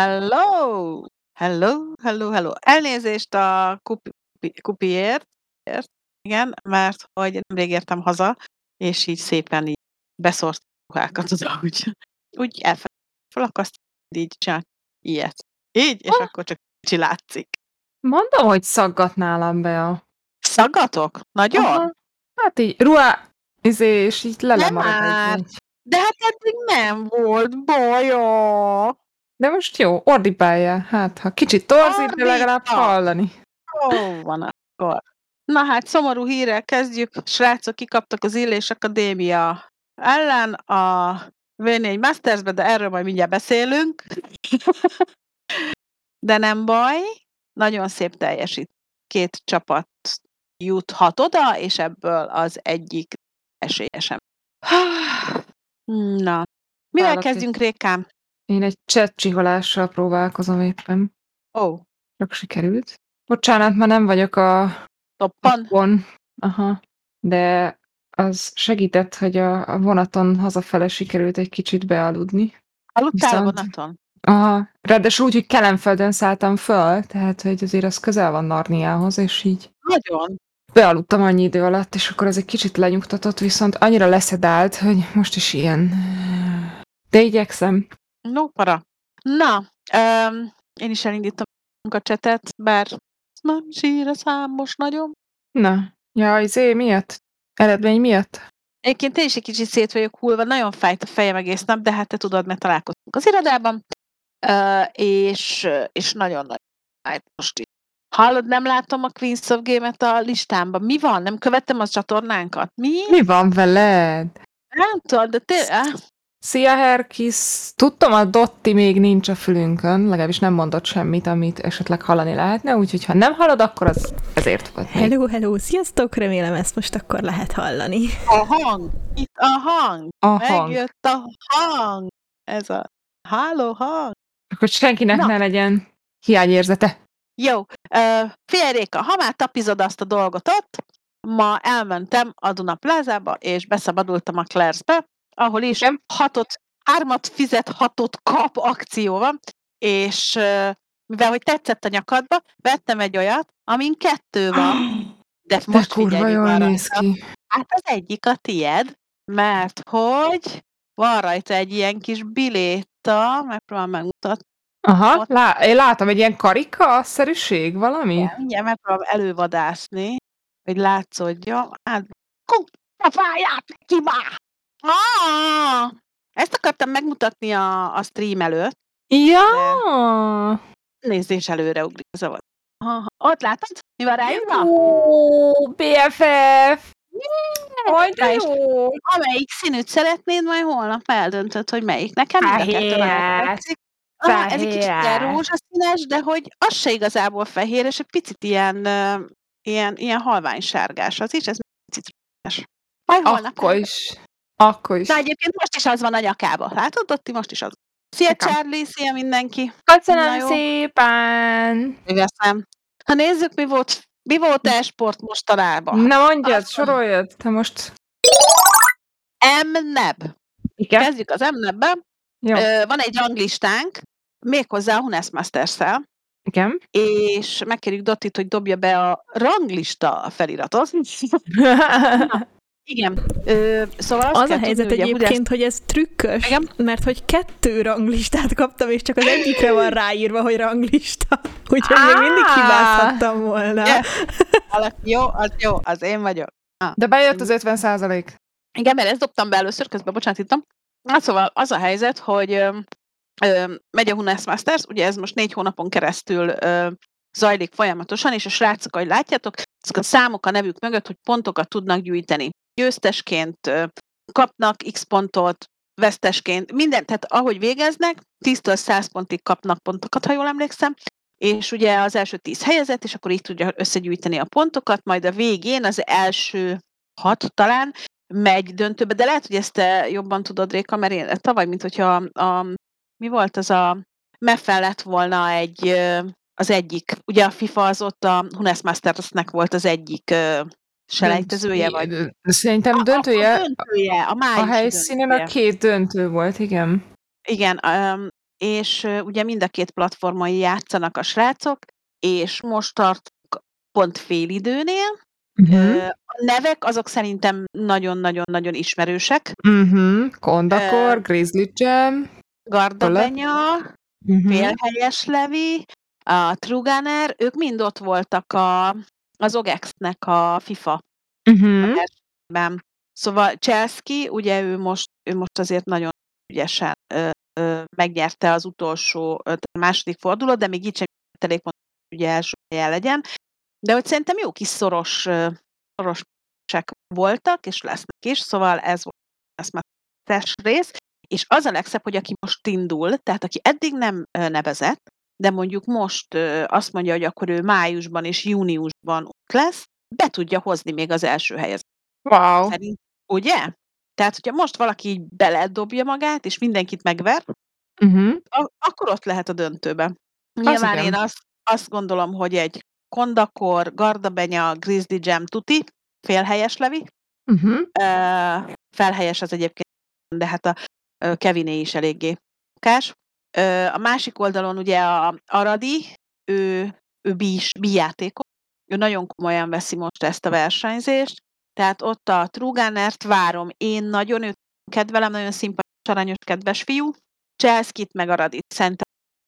Hello! Hello, hello, hello. Elnézést a kupi kupiért, ért, igen, mert hogy nemrég értem haza, és így szépen így beszórtam a ruhákat oda, úgy úgy elfe felakasztottam, így csinált ilyet. Így, és Ah! akkor csak kicsi látszik. Mondom, hogy szaggat nálam Bea. Szaggatok? Nagyon? Aha. Hát így ruhá izé, és így Nem lemarad már! egy-egy. De hát eddig nem volt baja. De most jó, ordibáljál. Hát, ha kicsit torzít, de legalább hallani. Jó van akkor. Na hát, szomorú hírrel kezdjük. Srácok, kikaptak az Illés Akadémia ellen a V4 Mastersbe, de erről majd mindjárt beszélünk. De nem baj, nagyon szép teljesít. Két csapat juthat oda, és ebből az egyik esélyesem. Na, mivel egy- kezdjünk, Rékám? Én egy chat csiholással próbálkozom éppen. Ó, oh, Csak sikerült. Bocsánat, már nem vagyok a toppan. von. Aha. De az segített, hogy a, a vonaton hazafele sikerült egy kicsit bealudni. Aludtál a Viszont- vonaton? Aha. Ráadásul úgy, hogy Kelenföldön szálltam föl, tehát hogy azért az közel van Narniához, és így Nagyon. bealudtam annyi idő alatt, és akkor az egy kicsit lenyugtatott, viszont annyira leszedált, hogy most is ilyen. De igyekszem. No para. Na, um, én is elindítom a csetet, bár nem sír a szám most nagyon. Na, ja, izé miatt? Eredmény miatt? Egyébként én is egy kicsit szét vagyok hullva, nagyon fájt a fejem egész nap, de hát te tudod, mert találkoztunk az irodában, uh, és, és nagyon-nagyon fájt most is. Hallod, nem látom a Queens of Game-et a listámban. Mi van? Nem követtem az csatornánkat? Mi? Mi van veled? Nem tudod, de tényleg... Szia, Herkis! Tudtam, a Dotti még nincs a fülünkön, legalábbis nem mondott semmit, amit esetleg hallani lehetne, úgyhogy ha nem hallod, akkor az ezért volt még. Hello, hello, sziasztok! Remélem ezt most akkor lehet hallani. A hang! Itt a hang! A hang. Megjött a hang! Ez a háló hang! Akkor senkinek Na. ne legyen hiányérzete. Jó, uh, figyelj Réka, ha már tapizod azt a dolgot ott, ma elmentem a Duna plázába, és beszabadultam a Claire's-be, ahol is Igen. hatot, hármat fizet, hatot kap akció van, és mivel hogy tetszett a nyakadba, vettem egy olyat, amin kettő van, de De most kurva jól néz ki. Hát az egyik a tied, mert hogy van rajta egy ilyen kis biléta, megpróbálom megmutatni, Aha, Ott- lá- én látom egy ilyen karika-szerűség, valami? mindjárt megpróbálom elővadászni, hogy látszódjon. Hát, a fáját neki már! Ah! Ezt akartam megmutatni a, a stream előtt. Ja! Nézzés előre ugrik az avat. Aha, ott látod? Mi van ráírva? Ó, BFF! Aj, de jó! Amelyik színűt szeretnéd, majd holnap eldöntöd, hogy melyik. Nekem mind a kettő nagyon. Aha, ez egy kicsit ilyen rózsaszínes, de hogy az se igazából fehér, és egy picit ilyen, ilyen, ilyen halványsárgás az is, ez picit rózsás. Majd holnap Akkor is. Akkor is. Na egyébként most is az van a nyakába. Látod, Dotti, most is az. Szia Nekem. Charlie, szia mindenki. Köszönöm szépen! Igazán. Ha nézzük, mi volt, mi volt e-sport mostanában. Na mondjad, Azt- soroljad, te most. M-neb. Igen? Kezdjük az M-nebbe. Van egy ranglistánk, méghozzá a Hunes Masters-szel, Igen. és megkérjük Dottit, hogy dobja be a ranglista feliratot. Igen. Ö, szóval azt Az a helyzet tudni, ugye, egyébként, hogy ez trükkös, Igen. mert hogy kettő ranglistát kaptam, és csak az egyikre van ráírva, hogy ranglista. Úgyhogy még mindig hibázhattam volna. Jó, az jó, az én vagyok. De bejött az 50 százalék. Igen, mert ezt dobtam be először, közben bocsánat, ittam. Hát szóval az a helyzet, hogy ö, ö, megy a Hunes Masters, ugye ez most négy hónapon keresztül ö, zajlik folyamatosan, és a srácok, ahogy látjátok, ezek a számok a nevük mögött, hogy pontokat tudnak gyűjteni. Győztesként kapnak x pontot, vesztesként, minden, tehát ahogy végeznek, 10-től 100 pontig kapnak pontokat, ha jól emlékszem, és ugye az első 10 helyezett, és akkor így tudja összegyűjteni a pontokat, majd a végén az első hat talán megy döntőbe, de lehet, hogy ezt te jobban tudod, Réka, mert én tavaly, mint hogyha a, a mi volt az a Meffel lett volna egy, az egyik, ugye a FIFA az ott a Hunes Mastersnek volt az egyik selejtezője, vagy Szerintem a, döntője, a, döntője, a a májusi helyszínen a döntője. két döntő volt, igen. Igen, um, és ugye mind a két platformon játszanak a srácok, és most tartunk pont félidőnél. Uh-huh. A nevek azok szerintem nagyon-nagyon-nagyon ismerősek. Uh-huh. Kondakor, uh, Grizzly Jam. Gardabenya, uh-huh. Félhelyes Levi, a Truganer, ők mind ott voltak a, az OGEX-nek a FIFA uh-huh. a Szóval Chelsea, ugye ő most, ő most azért nagyon ügyesen ö, ö, megnyerte az utolsó, ö, második fordulót, de még így sem elég pont, hogy ugye első helyen legyen. De hogy szerintem jó kis szoros, szoros voltak, és lesznek is, szóval ez volt ez már test rész. És az a legszebb, hogy aki most indul, tehát aki eddig nem nevezett, de mondjuk most azt mondja, hogy akkor ő májusban és júniusban ott lesz, be tudja hozni még az első helyet. Wow. Szerint, ugye? Tehát, hogyha most valaki így beledobja magát, és mindenkit megver, uh-huh. akkor ott lehet a döntőben. Nyilván én azt, azt gondolom, hogy egy Kondakor, Gardabenya, Grizzly Jam tuti, félhelyes levi. Uh-huh. Uh, felhelyes az egyébként, de hát a Keviné is eléggé kás. A másik oldalon ugye a Aradi, ő, ő bís, játékos, ő nagyon komolyan veszi most ezt a versenyzést, tehát ott a Truganert várom, én nagyon őt kedvelem, nagyon szimpatikus, aranyos, kedves fiú. Cselszkit meg Aradit szerintem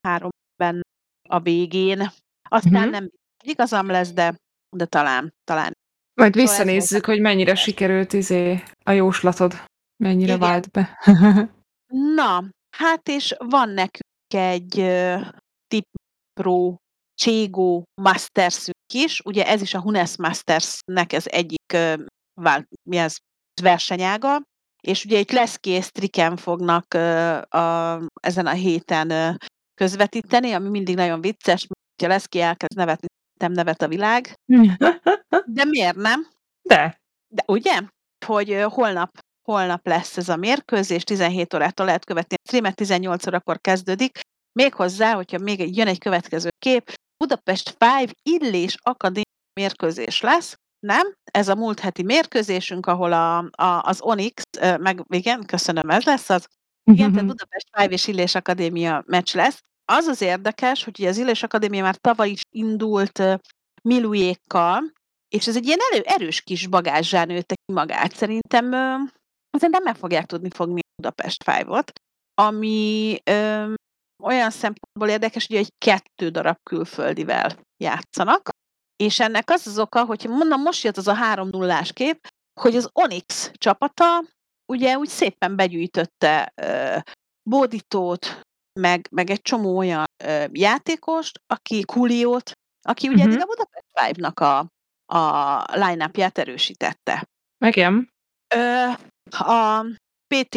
három benne a végén. Aztán uh-huh. nem igazam lesz, de, de talán, talán. Majd szóval visszanézzük, hogy mennyire sikerült izé a jóslatod, mennyire Igen. vált be. Na, hát és van nekünk egy uh, Tip Pro Cségó is, ugye ez is a Hunes Mastersnek ez egyik uh, vál, mi ez, versenyága, és ugye itt lesz kész triken fognak uh, a, ezen a héten uh, közvetíteni, ami mindig nagyon vicces, hogyha lesz ki elkezd nevetni, nem nevet a világ. De miért nem? De. De ugye? Hogy holnap, holnap lesz ez a mérkőzés, 17 órától lehet követni a streamet, 18 órakor kezdődik. Méghozzá, hogyha még jön egy következő kép, Budapest 5 Illés Akadémia mérkőzés lesz, nem? Ez a múlt heti mérkőzésünk, ahol a, a, az Onyx, meg igen, köszönöm, ez lesz az. Igen, tehát Budapest 5 és Illés Akadémia meccs lesz. Az az érdekes, hogy ugye az Illés Akadémia már tavaly is indult Milujékkal, és ez egy ilyen elő, erős kis bagázsán nőtte ki magát. Szerintem, szerintem meg fogják tudni fogni a Budapest 5-ot, ami ö, olyan szempontból érdekes, hogy egy kettő darab külföldivel játszanak, és ennek az az oka, hogy mondom, most jött az a 3 0 kép, hogy az Onyx csapata ugye úgy szépen begyűjtötte uh, Bódítót, meg, meg egy csomó olyan uh, játékost, aki Kuliót, aki ugye uh-huh. eddig a Budapest Live-nak a, a line-upját erősítette. Igen. A PT,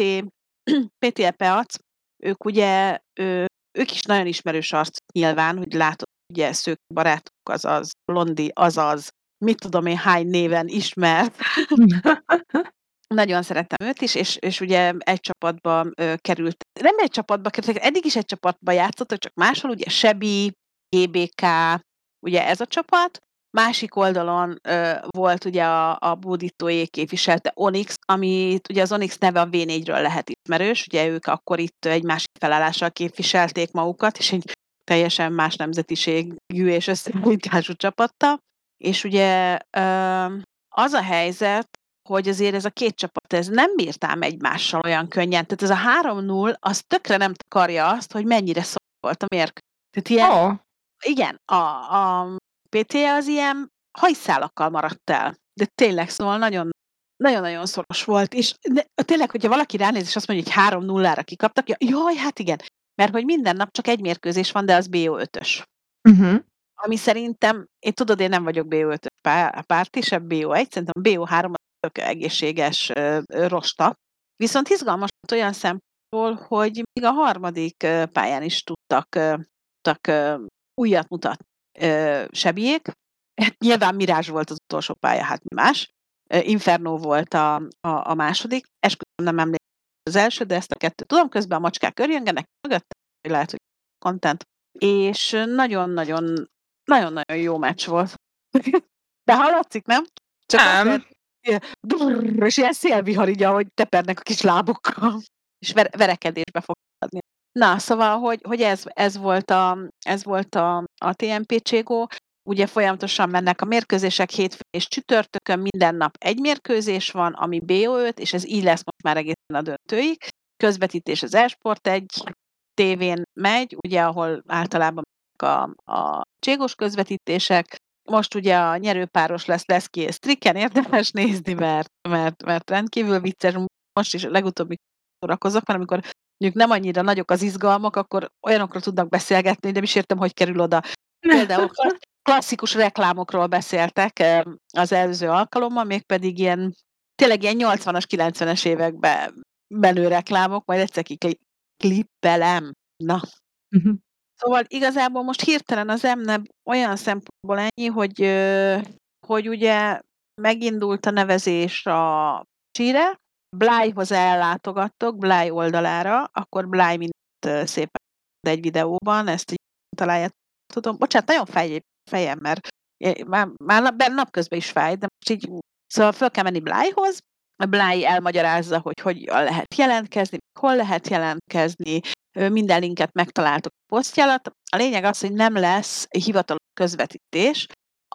PT Peac, ők ugye, ő, ők is nagyon ismerős arc nyilván, hogy látod, ugye szők barátok, azaz Blondi, azaz mit tudom én hány néven ismert. Nagyon szeretem őt is, és, és ugye egy csapatba ö, került. Nem egy csapatba került, eddig is egy csapatba játszottak, csak máshol, ugye Sebi, GBK, ugye ez a csapat. Másik oldalon ö, volt ugye a, a Bódítóé képviselte Onyx, amit ugye az Onyx neve a V4-ről lehet ismerős, ugye ők akkor itt egy másik felállással képviselték magukat, és egy teljesen más nemzetiségű és összeállítású csapatta. És ugye az a helyzet, hogy azért ez a két csapat ez nem bírtám egymással olyan könnyen. Tehát ez a 3-0, az tökre nem takarja azt, hogy mennyire szólt a mérkőzés. Tehát ilyen, oh. igen, a, a PT az ilyen hajszálakkal maradt el. De tényleg, szóval nagyon nagyon-nagyon szoros volt, és de, tényleg, hogyha valaki ránéz, és azt mondja, hogy 3-0-ra kikaptak, jaj, hát igen, mert hogy minden nap csak egy mérkőzés van, de az BO5-ös. Uh-huh. Mhm. Ami szerintem, én tudod, én nem vagyok BO5 párti, se BO1, szerintem BO3 tök egészséges rosta. Viszont izgalmas olyan szempontból, hogy még a harmadik pályán is tudtak, tudtak újat mutatni sebiék. Hát nyilván Mirázs volt az utolsó pálya, hát mi más. Inferno volt a, a, a második. Esküszöm nem emlékszem az első, de ezt a kettőt tudom, közben a macskák örjöngenek mögött, lehet, hogy content. És nagyon-nagyon nagyon-nagyon jó meccs volt. De hallatszik, nem? Csak nem. Azért, és ilyen szélvihar így, ahogy tepernek a kis lábokkal. És ver- verekedésbe fog adni. Na, szóval, hogy, hogy ez, ez volt a, ez volt a, a TMP Cségó. Ugye folyamatosan mennek a mérkőzések hétfőn és csütörtökön, minden nap egy mérkőzés van, ami BO5, és ez így lesz most már egészen a döntőig. Közvetítés az Esport egy tévén megy, ugye, ahol általában a, a cségos közvetítések. Most ugye a nyerőpáros lesz Leszki és Stricken, érdemes nézni, mert, mert, mert rendkívül vicces. Most is legutóbbi szórakozok, mert amikor mondjuk nem annyira nagyok az izgalmak, akkor olyanokról tudnak beszélgetni, nem is értem, hogy kerül oda. Például klasszikus reklámokról beszéltek az előző alkalommal, mégpedig ilyen, tényleg ilyen 80-as, 90-es években menő reklámok, majd egyszer klippelem. Na. Uh-huh. Szóval igazából most hirtelen az emne olyan szempontból ennyi, hogy, hogy ugye megindult a nevezés a Csire, Blyhoz ellátogattok, Bly oldalára, akkor Bly mindent szépen egy videóban, ezt így találjátok. Tudom, bocsánat, nagyon fáj fejem, mert már, már napközben is fáj, de most így, szóval föl kell menni Blyhoz, Bly elmagyarázza, hogy hogy lehet jelentkezni, hol lehet jelentkezni, minden linket megtaláltok a posztja alatt. A lényeg az, hogy nem lesz hivatalos közvetítés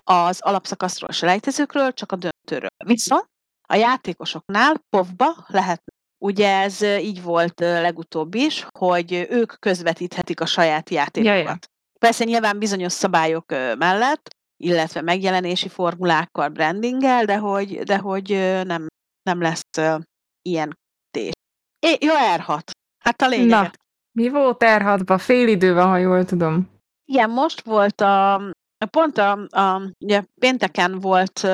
az alapszakaszról, a selejtezőkről, csak a döntőről. Viszont a játékosoknál povba lehet Ugye ez így volt legutóbb is, hogy ők közvetíthetik a saját játékokat. Jaja. Persze nyilván bizonyos szabályok mellett, illetve megjelenési formulákkal, brandinggel, de hogy, de hogy nem, nem lesz ilyen tés. É, jó, R6. Hát a lényeg. Na, mi volt R6-ban? Fél idő van, ha jól tudom. Igen, most volt a, pont a, a ugye pénteken volt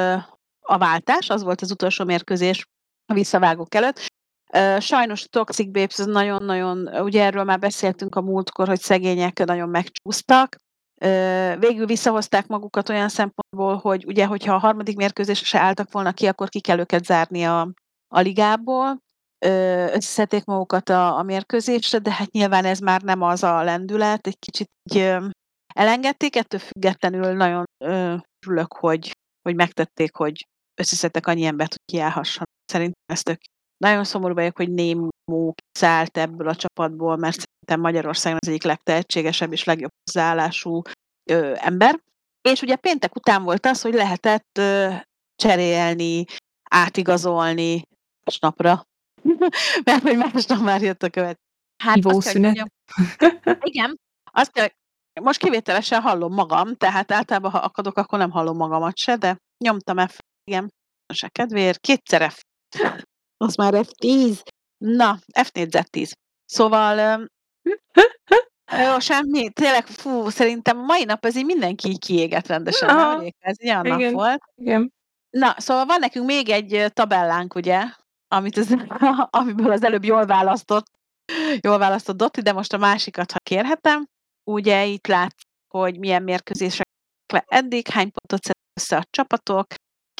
a váltás, az volt az utolsó mérkőzés a visszavágók előtt. Sajnos Toxic Babes nagyon-nagyon, ugye erről már beszéltünk a múltkor, hogy szegények nagyon megcsúsztak. Végül visszahozták magukat olyan szempontból, hogy ugye, hogyha a harmadik mérkőzésre se álltak volna ki, akkor ki kell őket zárni a, a ligából. Összeszedték magukat a, a mérkőzésre, de hát nyilván ez már nem az a lendület, egy kicsit így elengedték, ettől függetlenül nagyon örülök, hogy, hogy megtették, hogy összeszedtek annyi embert, hogy kiállhasson. Szerintem ez tök nagyon szomorú vagyok, hogy Némó szállt ebből a csapatból, mert szerintem Magyarországon az egyik legtehetségesebb és legjobb hozzáállású ö, ember. És ugye péntek után volt az, hogy lehetett ö, cserélni, átigazolni másnapra. mert hogy másnap már jött a követ. Hát Ivószünet. igen, azt kell, most kivételesen hallom magam, tehát általában, ha akadok, akkor nem hallom magamat se, de nyomtam F, igen, se kedvéért, kétszer F az már F10. Na, F4Z10. Szóval jó, semmi, tényleg, fú, szerintem a mai nap azért mindenki kiégett rendesen, Aha. Ez ilyen igen, nap volt. Igen. Na, szóval van nekünk még egy tabellánk, ugye, amit az, amiből az előbb jól választott, jól választott Dotti, de most a másikat, ha kérhetem. Ugye itt látsz, hogy milyen mérkőzések le eddig, hány pontot szed össze a csapatok,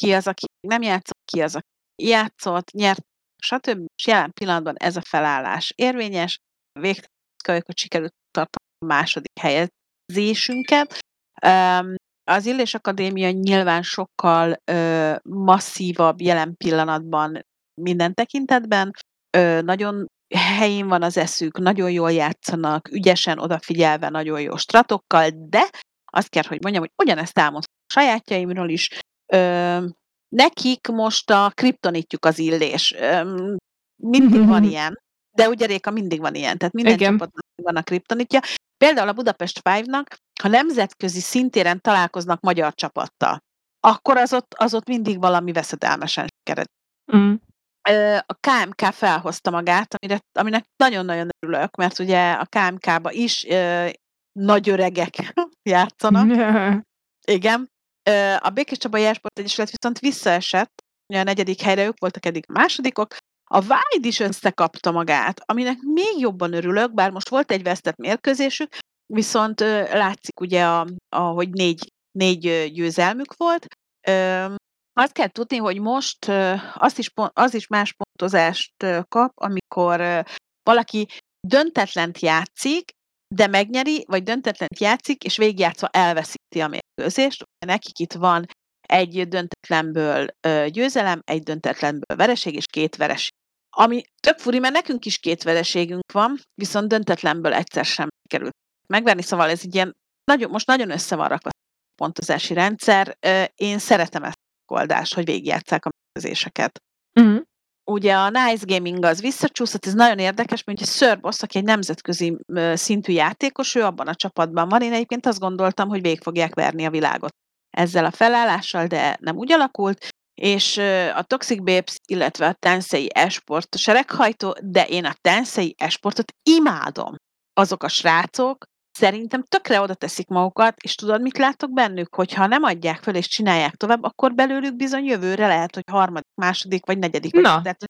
ki az, aki nem játszott, ki az, aki játszott, nyert, stb. És jelen pillanatban ez a felállás érvényes, végtelenül hogy sikerült tartani a második helyezésünket. Az Illés Akadémia nyilván sokkal masszívabb jelen pillanatban minden tekintetben, nagyon helyén van az eszük, nagyon jól játszanak, ügyesen odafigyelve, nagyon jó stratokkal, de azt kell, hogy mondjam, hogy ugyanezt elmondhatom a sajátjaimról is, Nekik most a kriptonitjuk az illés. Mindig van ilyen. De ugye Réka mindig van ilyen, tehát minden Igen. csapatnak van a kriptonitja. Például a Budapest Five-nak, ha nemzetközi szintéren találkoznak magyar csapattal, akkor az ott, az ott mindig valami veszedelmesen sikered. Mm. A KMK felhozta magát, amire, aminek nagyon-nagyon örülök, mert ugye a KMK-ba is ö, nagy öregek játszanak. Igen. A Békés Csaba Jelsport Egyesület viszont visszaesett, a negyedik helyre ők voltak eddig a másodikok, a Vájd is összekapta magát, aminek még jobban örülök, bár most volt egy vesztett mérkőzésük, viszont látszik ugye, a, a, hogy négy, négy győzelmük volt. Azt kell tudni, hogy most az is, az is más pontozást kap, amikor valaki döntetlent játszik, de megnyeri, vagy döntetlent játszik, és végigjátszva elveszíti a mérkőzést. Nekik itt van egy döntetlenből győzelem, egy döntetlenből vereség, és két vereség. ami tök furi, mert nekünk is két vereségünk van, viszont döntetlenből egyszer sem került megverni, szóval ez egy ilyen, nagyon, most nagyon össze van rakva a pontozási rendszer. Én szeretem ezt a oldást, hogy végigjátszák a mérkőzéseket. Uh-huh. Ugye a Nice Gaming az visszacsúszott, ez nagyon érdekes, mert ugye Sir Boss, aki egy nemzetközi szintű játékos, ő abban a csapatban van. Én egyébként azt gondoltam, hogy végig fogják verni a világot ezzel a felállással, de nem úgy alakult és a Toxic Babes, illetve a Tensei Esport sereghajtó, de én a Tensei Esportot imádom. Azok a srácok szerintem tökre oda teszik magukat, és tudod, mit látok bennük? Hogyha nem adják föl és csinálják tovább, akkor belőlük bizony jövőre lehet, hogy harmadik, második vagy negyedik. Na. Vagy. Tehát,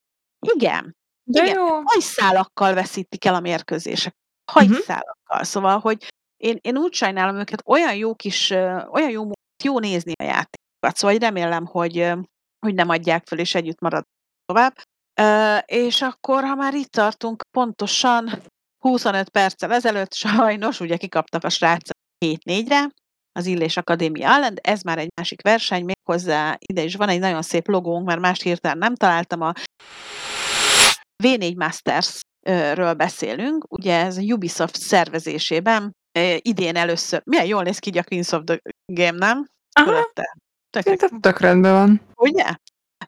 igen. De igen. jó. Hajszálakkal veszítik el a mérkőzések. Hajszálakkal. Szóval, hogy én, én úgy sajnálom őket, olyan jó kis, olyan jó, jó nézni a játékokat. Szóval remélem, hogy, hogy nem adják föl, és együtt marad tovább. Uh, és akkor, ha már itt tartunk, pontosan 25 perccel ezelőtt sajnos, ugye kikaptak a srácok 7-4-re, az Illés Akadémia ellen, de ez már egy másik verseny, méghozzá ide is van egy nagyon szép logónk, mert más hirtelen nem találtam, a V4 Masters-ről beszélünk, ugye ez a Ubisoft szervezésében idén először, milyen jól néz ki a Queens of the Game, nem? Aha. Tök, tök rendben van. Ugye?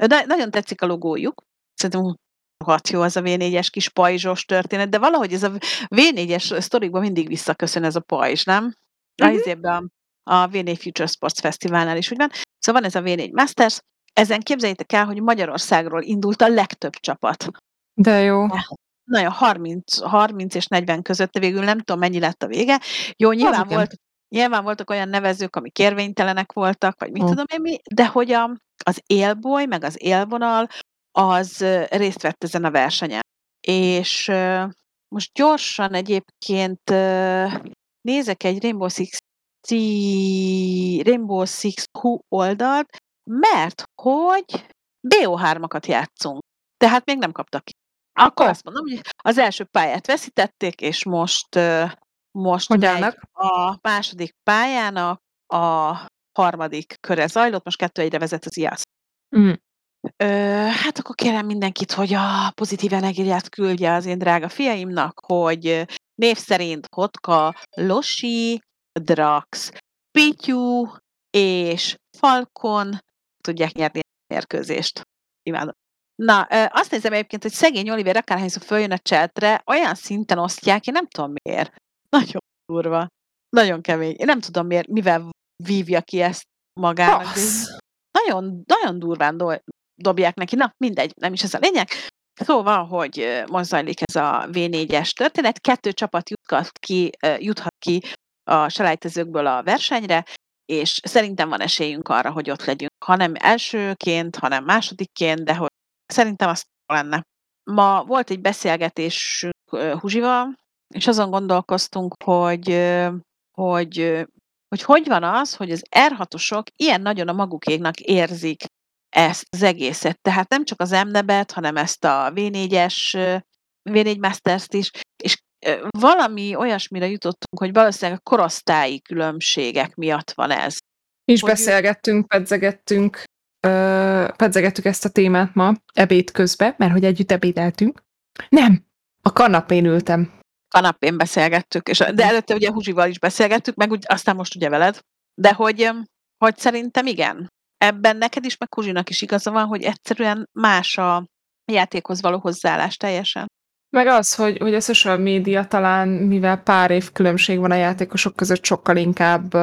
De nagyon tetszik a logójuk. Szerintem hat jó az a V4-es kis pajzsos történet, de valahogy ez a V4-es sztorikban mindig visszaköszön ez a pajzs, nem? Uh-huh. A, a V4 Future Sports Fesztiválnál is úgy van. Szóval van ez a V4 Masters, ezen képzeljétek el, hogy Magyarországról indult a legtöbb csapat. De jó. Nagyon 30, 30 és 40 között, de végül nem tudom, mennyi lett a vége. Jó, nyilván az volt, Nyilván voltak olyan nevezők, amik kérvénytelenek voltak, vagy mit hmm. tudom én mi, de hogy a, az élboly, meg az élvonal, az részt vett ezen a versenyen. És most gyorsan egyébként nézek egy Rainbow Six Rainbow Six Q oldalt, mert hogy BO3-akat játszunk. Tehát még nem kaptak ki. Akkor azt mondom, hogy az első pályát veszítették, és most most a második pályának a harmadik köre zajlott, most kettő egyre vezet az IASZ. Mm. Ö, hát akkor kérem mindenkit, hogy a pozitív energiát küldje az én drága fiaimnak, hogy név szerint Hotka, Losi, Drax, Pityu és Falcon tudják nyerni a mérkőzést. Imádom. Na, azt nézem egyébként, hogy szegény Oliver akárhányszor följön a csetre, olyan szinten osztják, én nem tudom miért. Nagyon durva. Nagyon kemény. Én nem tudom, miért, mivel vívja ki ezt magának. nagyon, nagyon durván dobják neki. Na, mindegy, nem is ez a lényeg. Szóval, hogy most zajlik ez a V4-es történet. Kettő csapat juthat ki, juthat ki a selejtezőkből a versenyre, és szerintem van esélyünk arra, hogy ott legyünk. Ha nem elsőként, hanem másodikként, de hogy szerintem azt lenne. Ma volt egy beszélgetés Huzsival, és azon gondolkoztunk, hogy, hogy, hogy hogy van az, hogy az R6-osok ilyen nagyon a magukéknak érzik ezt az egészet. Tehát nem csak az MNEB-et, hanem ezt a V4-es, V4 Masters-t is, és valami olyasmire jutottunk, hogy valószínűleg a korosztályi különbségek miatt van ez. Is beszélgettünk, pedzegettünk, pedzegettük ezt a témát ma ebéd közben, mert hogy együtt ebédeltünk. Nem, a kanapén ültem kanapén beszélgettük, és, de előtte ugye Huzsival is beszélgettük, meg úgy, aztán most ugye veled, de hogy, hogy szerintem igen, ebben neked is, meg Huzsinak is igaza van, hogy egyszerűen más a játékhoz való hozzáállás teljesen. Meg az, hogy, hogy a social média talán, mivel pár év különbség van a játékosok között, sokkal inkább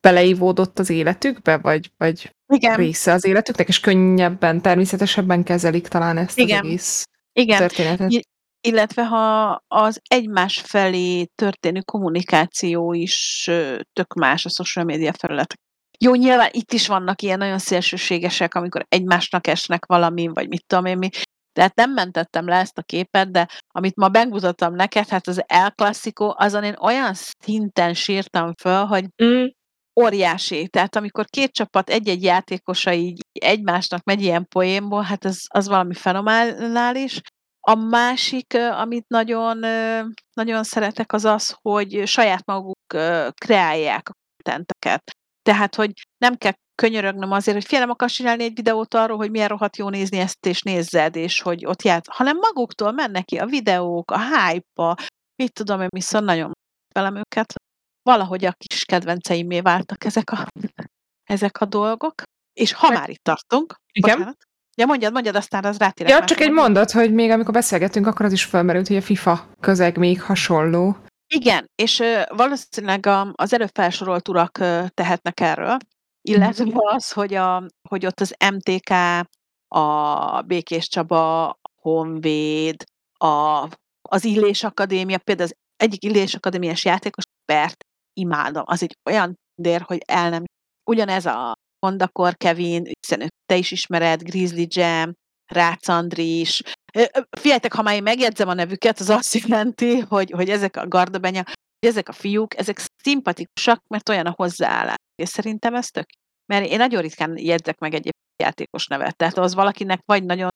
beleívódott az életükbe, vagy, vagy Igen. része az életüknek, és könnyebben, természetesebben kezelik talán ezt Igen. az egész Igen. történetet illetve ha az egymás felé történő kommunikáció is tök más a social media felületek. Jó, nyilván itt is vannak ilyen nagyon szélsőségesek, amikor egymásnak esnek valami, vagy mit tudom én mi. Tehát nem mentettem le ezt a képet, de amit ma megmutattam neked, hát az El Clasico, azon én olyan szinten sírtam föl, hogy mm. óriási. Tehát amikor két csapat egy-egy játékosa így egymásnak megy ilyen poénból, hát az, az valami fenomenális. A másik, amit nagyon, nagyon szeretek, az az, hogy saját maguk kreálják a kontenteket. Tehát, hogy nem kell könyörögnöm azért, hogy fél nem akarsz csinálni egy videót arról, hogy milyen rohadt jó nézni ezt, és nézzed, és hogy ott játsz, hanem maguktól mennek ki a videók, a hype mit tudom én, viszont nagyon velem őket. Valahogy a kis kedvenceimé váltak ezek a, ezek a dolgok. És ha már itt tartunk, Igen? bocsánat, Ja, mondjad, mondjad, aztán az rátérek. Ja, csak egy mondat, hogy még amikor beszélgetünk, akkor az is felmerült, hogy a FIFA közeg még hasonló. Igen, és ö, valószínűleg a, az előbb felsorolt urak ö, tehetnek erről, illetve az, hogy, a, hogy ott az MTK, a Békés Csaba, a Honvéd, a, az Illés Akadémia, például az egyik Illés Akadémiás játékos, Bert, imádom. Az egy olyan dér, hogy el nem. Ugyanez a Kondakor Kevin, hiszen őt te is ismered, Grizzly Jam, Rácz Andris. Figyeljetek, ha már én megjegyzem a nevüket, az azt jelenti, hogy, hogy ezek a gardabenya, ezek a fiúk, ezek szimpatikusak, mert olyan a hozzáállás. És szerintem ez tök. Mert én nagyon ritkán jegyzek meg egy játékos nevet. Tehát az valakinek vagy nagyon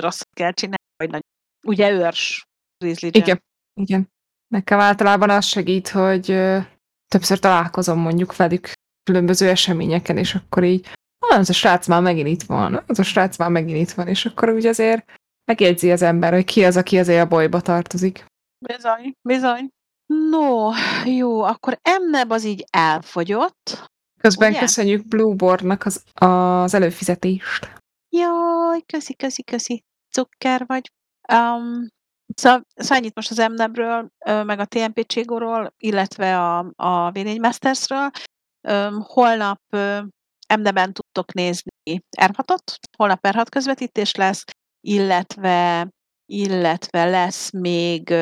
rosszat kell csinálni, vagy nagyon... Ugye őrs Grizzly. Igen. Igen. Nekem általában az segít, hogy többször találkozom mondjuk velük különböző eseményeken, és akkor így, ah, az a srác már megint itt van, az a srác már megint itt van, és akkor úgy azért megjegyzi az ember, hogy ki az, aki azért a bolyba tartozik. Bizony, bizony. No, jó, akkor Emneb az így elfogyott. Közben Ugye? köszönjük Blueboardnak az, az előfizetést. Jaj, köszi, köszi, köszi. Cukker vagy. Um, szóval, szóval ennyit most az MNEB-ről, meg a TMP Cségóról, illetve a, a V4 Mastersről. Um, holnap MNEB-en tudtok nézni R6-ot, holnap R6 közvetítés lesz, illetve, illetve lesz még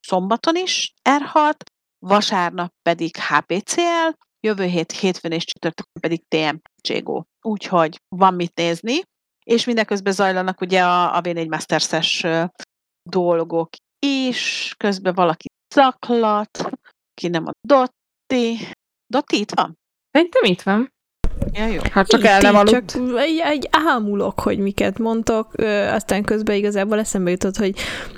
szombaton is R6, vasárnap pedig HPCL, jövő hét hétfőn és csütörtökön pedig TMP Cségó. Úgyhogy van mit nézni, és mindeközben zajlanak ugye a, a V4 Masters-es dolgok is, közben valaki zaklat, ki nem a Dotti. Dotti itt van? Szerintem itt van. Ja, jó. Hát csak Itt el nem aludt. Csak egy, egy ámulok, hogy miket mondtok, ö, aztán közben igazából eszembe jutott, hogy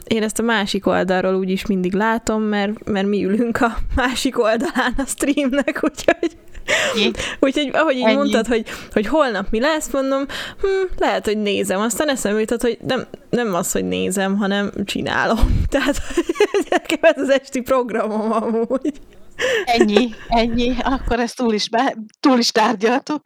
én ezt a másik oldalról úgyis mindig látom, mert, mert mi ülünk a másik oldalán a streamnek, úgyhogy Ennyi. Úgyhogy ahogy így Ennyi. mondtad, hogy, hogy holnap mi lesz, mondom, hm, lehet, hogy nézem. Aztán eszembe jutott, hogy nem, nem az, hogy nézem, hanem csinálom. Tehát nekem ez az esti programom amúgy. Ennyi, ennyi. Akkor ezt túl is, be, túl is tárgyaltuk.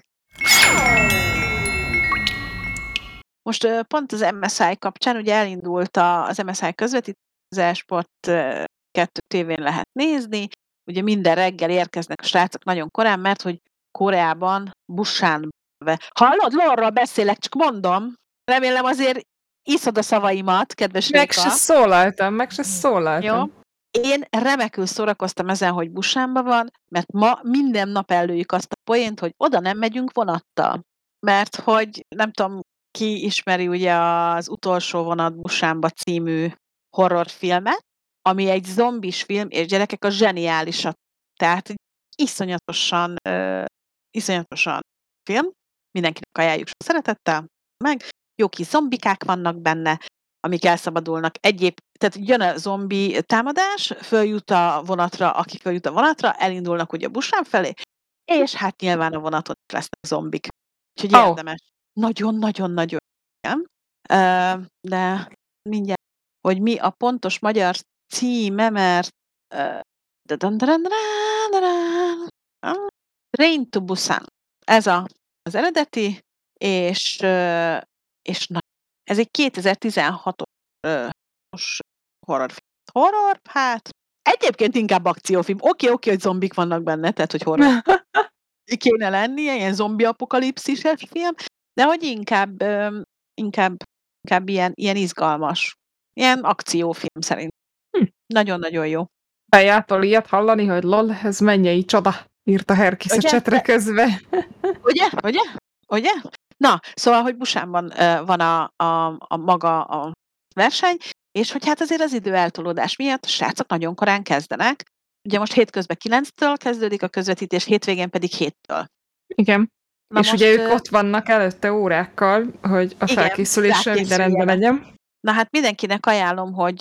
Most pont az MSI kapcsán ugye elindult az MSI közvetítés, az Esport 2 tévén lehet nézni. Ugye minden reggel érkeznek a srácok nagyon korán, mert hogy Koreában Busan Hallod, lorról beszélek, csak mondom. Remélem azért iszod a szavaimat, kedves Meg Réka. se szólaltam, meg se szólaltam. Jó. Én remekül szórakoztam ezen, hogy Busánban van, mert ma minden nap előjük azt a poént, hogy oda nem megyünk vonattal. Mert hogy nem tudom, ki ismeri ugye az Utolsó vonat Busánba című horrorfilmet, ami egy zombis film, és gyerekek a zseniálisat. Tehát iszonyatosan, uh, iszonyatosan film. Mindenkinek ajánljuk sok szeretettel, meg jó kis zombikák vannak benne, amik elszabadulnak. Egyéb, tehát jön a zombi támadás, följut a vonatra, aki följut a vonatra, elindulnak ugye a busán felé, és hát nyilván a vonaton is lesznek zombik. Úgyhogy Ó. érdemes. Nagyon-nagyon-nagyon igen. De mindjárt, hogy mi a pontos magyar címe, mert. Ah, Train to Busan. Ez a, az eredeti, és, és na, ez egy 2016-os horrorfilm. Horror? Hát, egyébként inkább akciófilm. Oké, oké, hogy zombik vannak benne, tehát, hogy horror kéne lennie, ilyen zombi apokalipszises film, de hogy inkább, inkább, inkább ilyen, ilyen izgalmas, ilyen akciófilm szerint. Hm. Nagyon-nagyon jó. Fejától ilyet hallani, hogy lol, ez mennyei csoda, írta Herkis a csetre közbe. Ugye? Ugye? Ugye? Na, szóval, hogy Busánban van a, a, a maga a verseny, és hogy hát azért az idő eltolódás miatt a srácok nagyon korán kezdenek. Ugye most hétközben 9-től kezdődik a közvetítés, hétvégén pedig 7-től. Igen. Na és ugye ők ott vannak előtte órákkal, hogy a Igen, felkészüléssel minden rendben legyen. Na hát mindenkinek ajánlom, hogy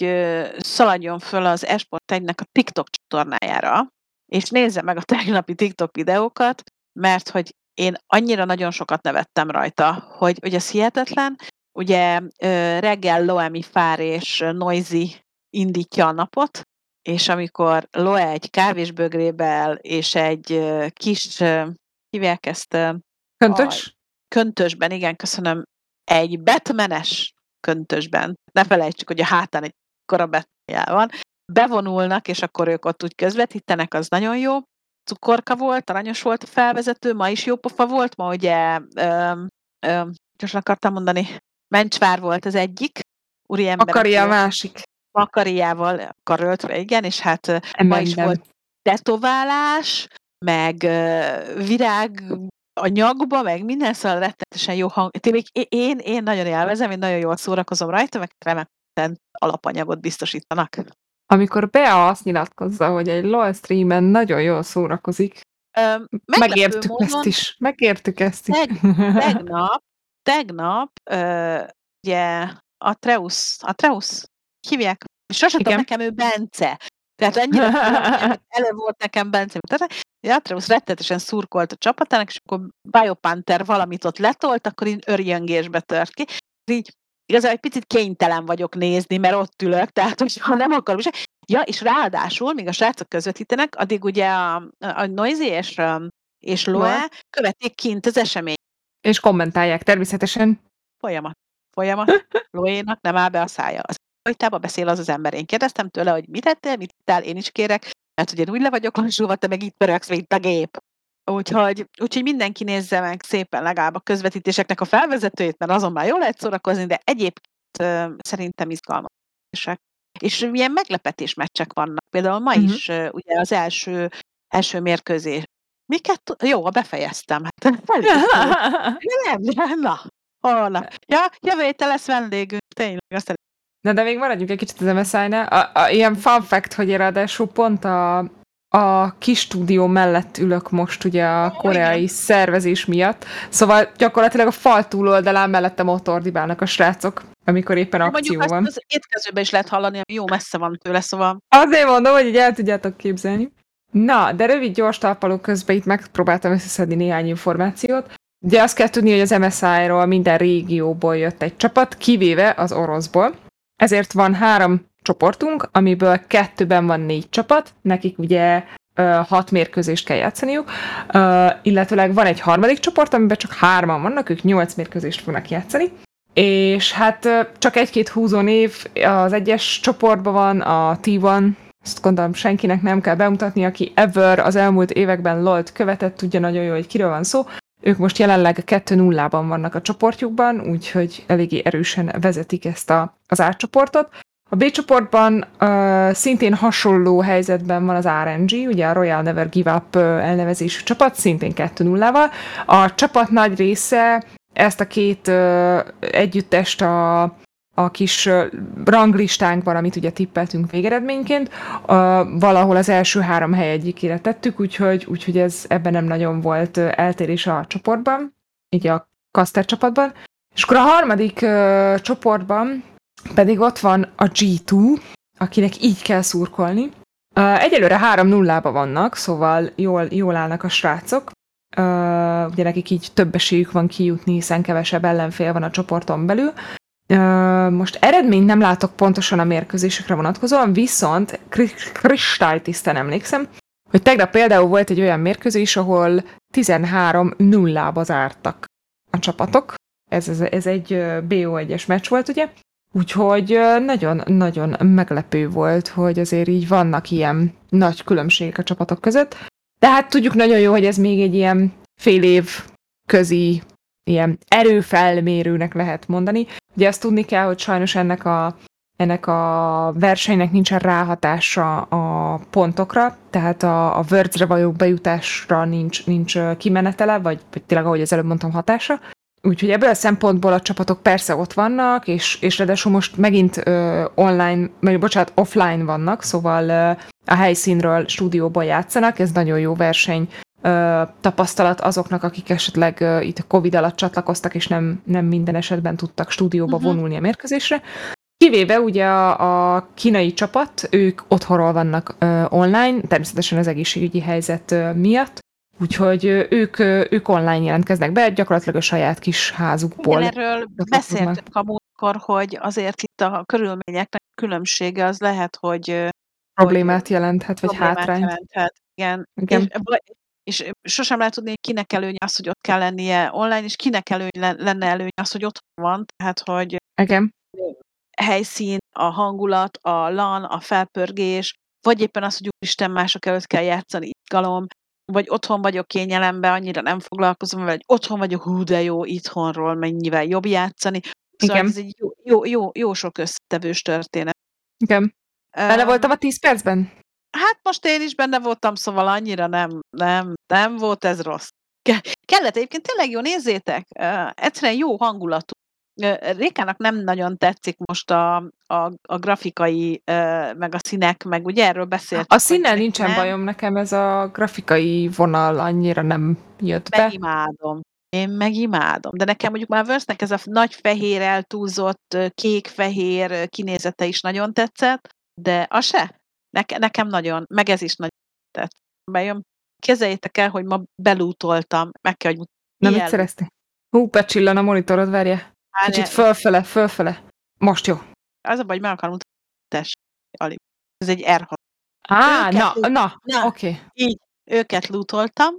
szaladjon föl az Esport 1-nek a TikTok csatornájára, és nézze meg a tegnapi TikTok videókat, mert hogy én annyira nagyon sokat nevettem rajta, hogy, hogy ez hihetetlen. Ugye reggel Loemi Fár és Noisy indítja a napot, és amikor Loe egy kávésbögrével és egy kis, hívják ezt? Köntös? Köntösben, igen, köszönöm. Egy Batmanes köntösben. Ne felejtsük, hogy a hátán egy kora van. Bevonulnak, és akkor ők ott úgy közvetítenek, az nagyon jó. Cukorka volt, aranyos volt a felvezető, ma is jó pofa volt, ma ugye, öm, öm, gyorsan akartam mondani, Mencsvár volt az egyik, úriember. Akaria a másik. Makariával karöltve, igen, és hát Emendem. ma is volt tetoválás, meg virág a nyakba, meg minden, szóval rettenetesen jó hang. Tényleg én, én nagyon élvezem, én nagyon jól szórakozom rajta, meg remek alapanyagot biztosítanak. Amikor Bea azt nyilatkozza, hogy egy LOL streamen nagyon jól szórakozik, Ö, megértük módon, ezt is. Megértük ezt is. Teg, tegnap, tegnap, ö, ugye, Atreus, Atreus, hívják, sosem tudom, nekem ő Bence. Tehát ennyire elő volt nekem Bence. Tehát Atreus rettetesen szurkolt a csapatának, és akkor Biopanther valamit ott letolt, akkor így örjöngésbe tört ki. Így igazából egy picit kénytelen vagyok nézni, mert ott ülök, tehát hogyha nem akarom is. Ja, és ráadásul, míg a srácok közvetítenek, addig ugye a, a Noisy és, és Loe követik kint az esemény. És kommentálják természetesen. Folyamat. Folyamat. Loénak nem áll be a szája. Az folytába beszél az az ember. Én kérdeztem tőle, hogy mit tettél, mit tettál, én is kérek, mert ugye úgy le vagyok lassulva, te meg itt pöröksz, mint a gép. Úgyhogy, úgyhogy mindenki nézze meg szépen legalább a közvetítéseknek a felvezetőjét, mert azon már jól lehet szórakozni, de egyébként uh, szerintem izgalmasek. És milyen meglepetés meccsek vannak. Például ma uh-huh. is uh, ugye az első, első mérkőzés. Miket? Jó, befejeztem. Hát, nem, nem, na, holnap. Ja, jövő héten lesz vendégünk, tényleg, azt Na de még maradjunk egy kicsit az MSI-nál. A, a, ilyen fun fact, hogy ráadásul pont a, a kis stúdió mellett ülök most ugye a koreai oh, szervezés miatt, szóval gyakorlatilag a fal túloldalán mellette motordibálnak a srácok, amikor éppen akció Mondjuk van. az étkezőben is lehet hallani, ami jó messze van tőle, szóval... Azért mondom, hogy így el tudjátok képzelni. Na, de rövid, gyors talpaló közben itt megpróbáltam összeszedni néhány információt. Ugye azt kell tudni, hogy az MSI-ról minden régióból jött egy csapat, kivéve az oroszból. Ezért van három csoportunk, amiből kettőben van négy csapat, nekik ugye hat mérkőzést kell játszaniuk, illetőleg van egy harmadik csoport, amiben csak hárman vannak, ők nyolc mérkőzést fognak játszani, és hát csak egy-két húzó név az egyes csoportban van, a T1, ezt gondolom senkinek nem kell bemutatni, aki ever az elmúlt években LOL-t követett, tudja nagyon jó, hogy kiről van szó. Ők most jelenleg 2-0-ban vannak a csoportjukban, úgyhogy eléggé erősen vezetik ezt a, az átcsoportot. A B csoportban uh, szintén hasonló helyzetben van az RNG, ugye a Royal Never Give Up uh, elnevezésű csapat, szintén 2-0-val. A csapat nagy része ezt a két uh, együttest a, a kis ranglistánkban, amit ugye tippeltünk végeredményként, uh, valahol az első három hely egyikére tettük, úgyhogy, úgyhogy ez ebben nem nagyon volt eltérés a csoportban, így a Caster csapatban. És akkor a harmadik uh, csoportban pedig ott van a G2, akinek így kell szurkolni. Uh, egyelőre 3-0-ba vannak, szóval jól, jól állnak a srácok. Uh, ugye nekik így több esélyük van kijutni, hiszen kevesebb ellenfél van a csoporton belül. Uh, most eredményt nem látok pontosan a mérkőzésekre vonatkozóan, viszont kristálytisztán emlékszem, hogy tegnap például volt egy olyan mérkőzés, ahol 13-0-ba zártak a csapatok. Ez, ez, ez egy BO1-es meccs volt, ugye? Úgyhogy nagyon-nagyon meglepő volt, hogy azért így vannak ilyen nagy különbségek a csapatok között. De hát tudjuk nagyon jó, hogy ez még egy ilyen fél év közi ilyen erőfelmérőnek lehet mondani. Ugye azt tudni kell, hogy sajnos ennek a, ennek a versenynek nincsen ráhatása a pontokra, tehát a, a Words-re való bejutásra nincs, nincs kimenetele, vagy, vagy tényleg, ahogy az előbb mondtam, hatása. Úgyhogy ebből a szempontból a csapatok persze ott vannak, és, és ráadásul most megint ö, online, vagy bocsánat, offline vannak, szóval ö, a helyszínről stúdióban játszanak, ez nagyon jó verseny ö, tapasztalat azoknak, akik esetleg ö, itt a Covid alatt csatlakoztak, és nem, nem minden esetben tudtak stúdióba uh-huh. vonulni a mérkőzésre. Kivéve ugye a, a kínai csapat, ők otthonról vannak ö, online, természetesen az egészségügyi helyzet ö, miatt, Úgyhogy ők, ők online jelentkeznek be, gyakorlatilag a saját kis házukból. Igen, erről beszéltünk a múltkor, hogy azért itt a körülményeknek a különbsége az lehet, hogy Problémát jelenthet, vagy problémát hátrányt. jelenthet. Igen. Igen. És, és sosem lehet tudni, hogy kinek előny az, hogy ott kell lennie online, és kinek előny le- lenne előny az, hogy otthon van. Tehát, hogy Igen. helyszín, a hangulat, a LAN, a felpörgés, vagy éppen az, hogy úristen mások előtt kell játszani, izgalom, vagy otthon vagyok kényelemben, annyira nem foglalkozom vagy otthon vagyok, hú, de jó, itthonról mennyivel jobb játszani. Szóval Igen. ez egy jó, jó, jó, jó sok összetevős történet. Igen. Öm, voltam a 10 percben? Hát most én is benne voltam, szóval annyira nem, nem, nem volt ez rossz. Ke- Kellett egyébként tényleg jó, nézzétek, uh, egyszerűen jó hangulatú. Rékának nem nagyon tetszik most a, a, a grafikai, meg a színek, meg ugye erről beszéltünk. A színnel nincsen nem. bajom, nekem ez a grafikai vonal annyira nem jött be. Megimádom. Én megimádom. De nekem mondjuk már Verse-nek ez a nagy fehér eltúlzott ö, kék-fehér kinézete is nagyon tetszett, de az se. Neke, nekem nagyon, meg ez is nagyon tetszett. Bejön. Kezeljétek el, hogy ma belútoltam, meg kell, hogy Na, mit szereztél? Hú, becsillan a monitorod, várja. Kicsit fölfele, fölfele. Most jó. Az a baj, meg akarom mutatni. Tess, Ali. Ez egy R6. Á, na, lú- na, Na. oké. Így, őket lútoltam.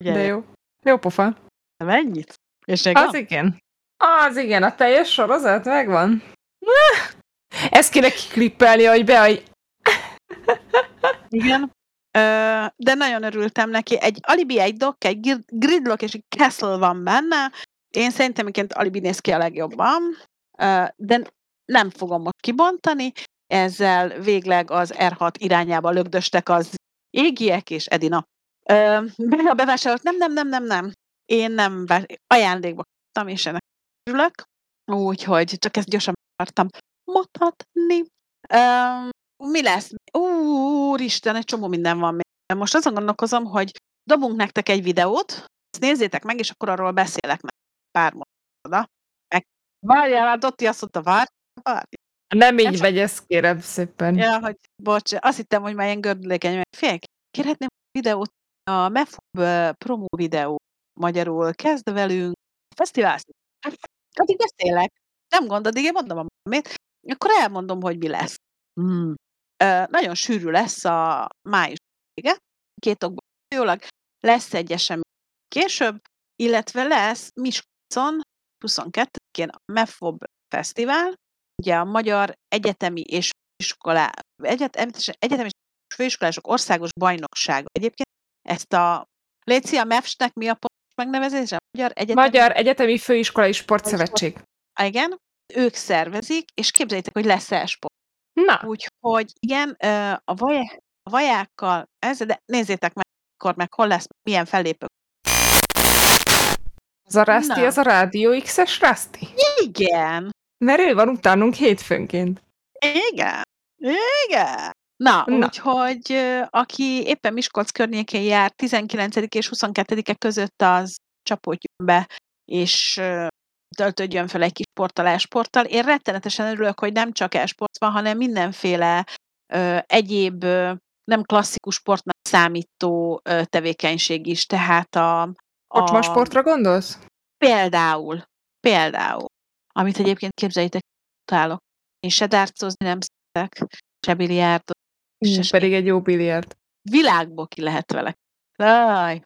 Ugye, De jó. Jó pofa. Mennyit? És még Az igen. Az igen, a teljes sorozat megvan. Ezt kéne kiklippelni, hogy be, hogy Igen. Ö, de nagyon örültem neki. Egy Alibi, egy Dock, egy Grid- Gridlock és egy Castle van benne. Én szerintem egyébként Alibi néz ki a legjobban, de nem fogom most kibontani. Ezzel végleg az R6 irányába lögdöstek az égiek és Edina. Be- a bevásárolt, nem, nem, nem, nem, nem. Én nem ajándékba kaptam, és ennek örülök. Úgyhogy csak ezt gyorsan akartam mutatni. Mi lesz? Úristen, egy csomó minden van még. Most azon gondolkozom, hogy dobunk nektek egy videót, ezt nézzétek meg, és akkor arról beszélek meg pár mondatod. Meg várjál, hát Dotti azt mondta, várj, várj. nem így megy, ezt kérem szépen. Ja, hogy bocs, azt hittem, hogy már ilyen gördülékeny, mert fél, kérhetném videót, a MEFUB promó videó magyarul, kezd velünk, fesztivál. Addig beszélek. Nem gond, addig én mondom a amit. Akkor elmondom, hogy mi lesz. Hmm. Ö, nagyon sűrű lesz a május vége, két okból jólag. Lesz egy esemény később, illetve lesz Miskolcon 22-én a MEFOB Fesztivál, ugye a Magyar Egyetemi és Főiskolá, egyetem, Egyetemi és Főiskolások Országos Bajnoksága. Egyébként ezt a Léci, a MEFS-nek mi a pontos megnevezése? Magyar Egyetemi Magyar Egyetemi Főiskolai Sportszövetség. Igen, ők szervezik, és képzeljétek, hogy lesz e-sport. Na, Úgyhogy igen, a, vaj, a vajákkal, ez, de nézzétek meg, akkor meg hol lesz, milyen fellépő. Az a Na. az a Rádió X-es Rasti. Igen, Mert ő van utánunk hétfőnként. igen, igen. Na, Na. úgyhogy aki éppen Miskolc környékén jár, 19. és 22-e között az csapódjon be, és töltődjön fel egy kis sporttal, e-sporttal. Én rettenetesen örülök, hogy nem csak e-sport van, hanem mindenféle ö, egyéb ö, nem klasszikus sportnak számító ö, tevékenység is. Tehát a, Kocsma sportra gondolsz? például, például, amit egyébként képzeljétek, utálok. Én se dárcozni nem szeretek, se biliárdot, se, pedig egy jó biliárd. világból ki lehet vele. Aj.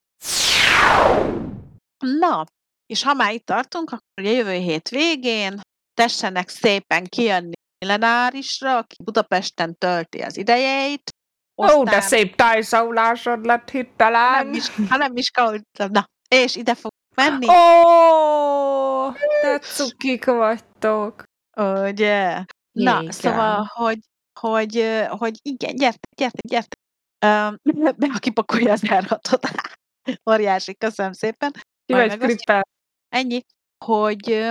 Na, és ha már itt tartunk, akkor ugye jövő hét végén tessenek szépen kijönni millenárisra, aki Budapesten tölti az idejeit. Ó, de szép tájszólásod lett Nem hittelen. is, hanem is Na, és ide fog menni. Ó, de cukik vagytok. Ugye? Na, Igen. szóval, hogy, hogy, hogy igen, gyertek, gyertek, gyertek. Um, be, aki pakolja az elhatot. Óriási, köszönöm szépen. Ki vagy krippel? Ennyi, hogy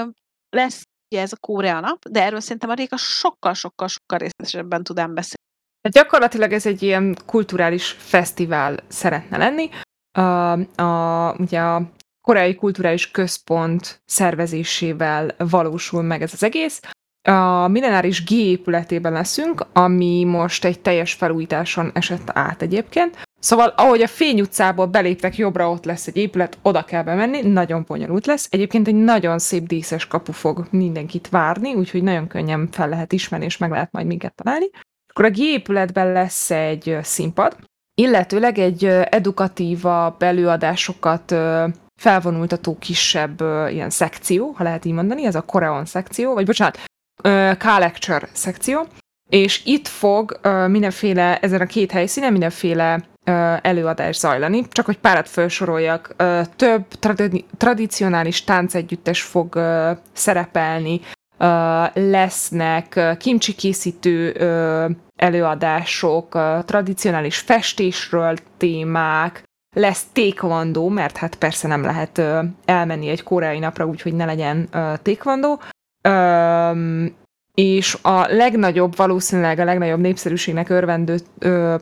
lesz ugye ez a Korea nap, de erről szerintem a Réka sokkal-sokkal-sokkal részletesebben tud ám beszélni. Hát gyakorlatilag ez egy ilyen kulturális fesztivál szeretne lenni. A, a, ugye a Koreai Kulturális Központ szervezésével valósul meg ez az egész. A Millenáris G épületében leszünk, ami most egy teljes felújításon esett át egyébként. Szóval, ahogy a Fény utcából beléptek jobbra, ott lesz egy épület, oda kell bemenni, nagyon bonyolult lesz. Egyébként egy nagyon szép díszes kapu fog mindenkit várni, úgyhogy nagyon könnyen fel lehet ismerni, és meg lehet majd minket találni. Akkor a G épületben lesz egy színpad, illetőleg egy edukatívabb előadásokat felvonultató kisebb ilyen szekció, ha lehet így mondani, ez a Koreon szekció, vagy bocsánat, K-lecture szekció, és itt fog mindenféle, ezen a két helyszínen mindenféle előadás zajlani. Csak hogy párat felsoroljak, több tradi- tradicionális táncegyüttes fog szerepelni, lesznek kimcsi készítő előadások, tradicionális festésről témák, lesz taekwondo, mert hát persze nem lehet elmenni egy koreai napra, úgyhogy ne legyen taekwondo, és a legnagyobb, valószínűleg a legnagyobb népszerűségnek örvendő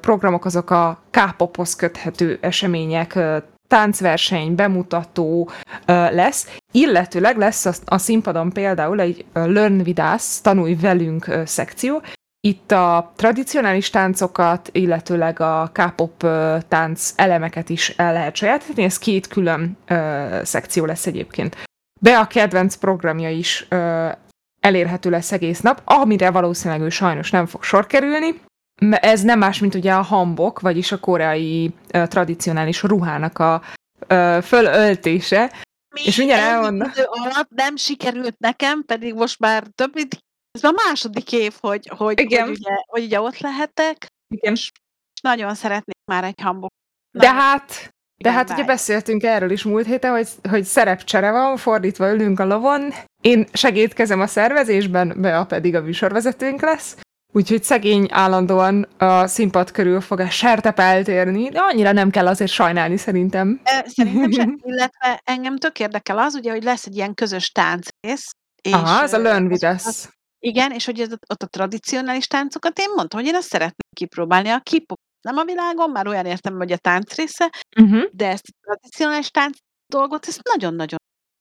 programok azok a K-pophoz köthető események, táncverseny, bemutató lesz, illetőleg lesz a, a színpadon például egy Learn with us, tanulj velünk szekció, itt a tradicionális táncokat, illetőleg a K-pop tánc elemeket is el lehet sajátítani, ez két külön szekció lesz egyébként. Be a kedvenc programja is elérhető lesz egész nap, amire valószínűleg ő sajnos nem fog sor kerülni. Ez nem más, mint ugye a hambok, vagyis a koreai uh, tradicionális ruhának a uh, fölöltése. Mi és mindjárt elmondom. alatt nem sikerült nekem, pedig most már több mint ez a második év, hogy, hogy, Igen. hogy, ugye, hogy ugye ott lehetek. Igen. És nagyon szeretnék már egy hambok. De hát de hát ugye beszéltünk erről is múlt héten, hogy, hogy szerepcsere van, fordítva ülünk a lovon. Én segítkezem a szervezésben, Bea pedig a műsorvezetőnk lesz. Úgyhogy szegény állandóan a színpad körül fog a sertep eltérni, de annyira nem kell azért sajnálni szerintem. Szerintem sem, illetve engem tök érdekel az, ugye, hogy lesz egy ilyen közös táncrész. És Aha, ez a Learn With Us. Igen, és hogy ez, ott a tradicionális táncokat én mondtam, hogy én ezt szeretném kipróbálni. A kipop nem a világon, már olyan értem, hogy a tánc része, uh-huh. de ezt a tradicionális tánc dolgot, ezt nagyon-nagyon,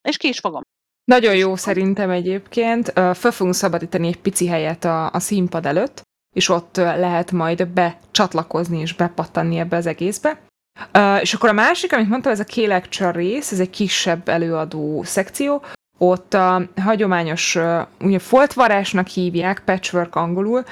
és ki is fogom. Nagyon jó szerintem egyébként. Föl fogunk szabadítani egy pici helyet a, a színpad előtt, és ott lehet majd becsatlakozni és bepattanni ebbe az egészbe. És akkor a másik, amit mondtam, ez a K-Lecture rész, ez egy kisebb előadó szekció, ott a hagyományos, uh, ugye foltvarásnak hívják, patchwork angolul,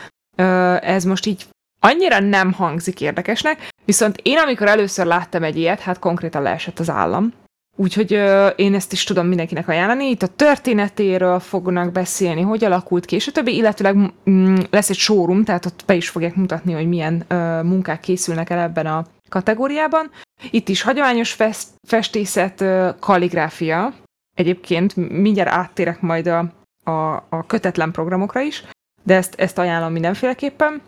ez most így annyira nem hangzik érdekesnek, viszont én amikor először láttam egy ilyet, hát konkrétan leesett az állam. Úgyhogy ö, én ezt is tudom mindenkinek ajánlani. Itt a történetéről fognak beszélni, hogy alakult ki, és a többi, illetőleg mm, lesz egy showroom, tehát ott be is fogják mutatni, hogy milyen ö, munkák készülnek el ebben a kategóriában. Itt is hagyományos fest, festészet, ö, kalligráfia. Egyébként mindjárt áttérek majd a, a, a kötetlen programokra is, de ezt, ezt ajánlom mindenféleképpen.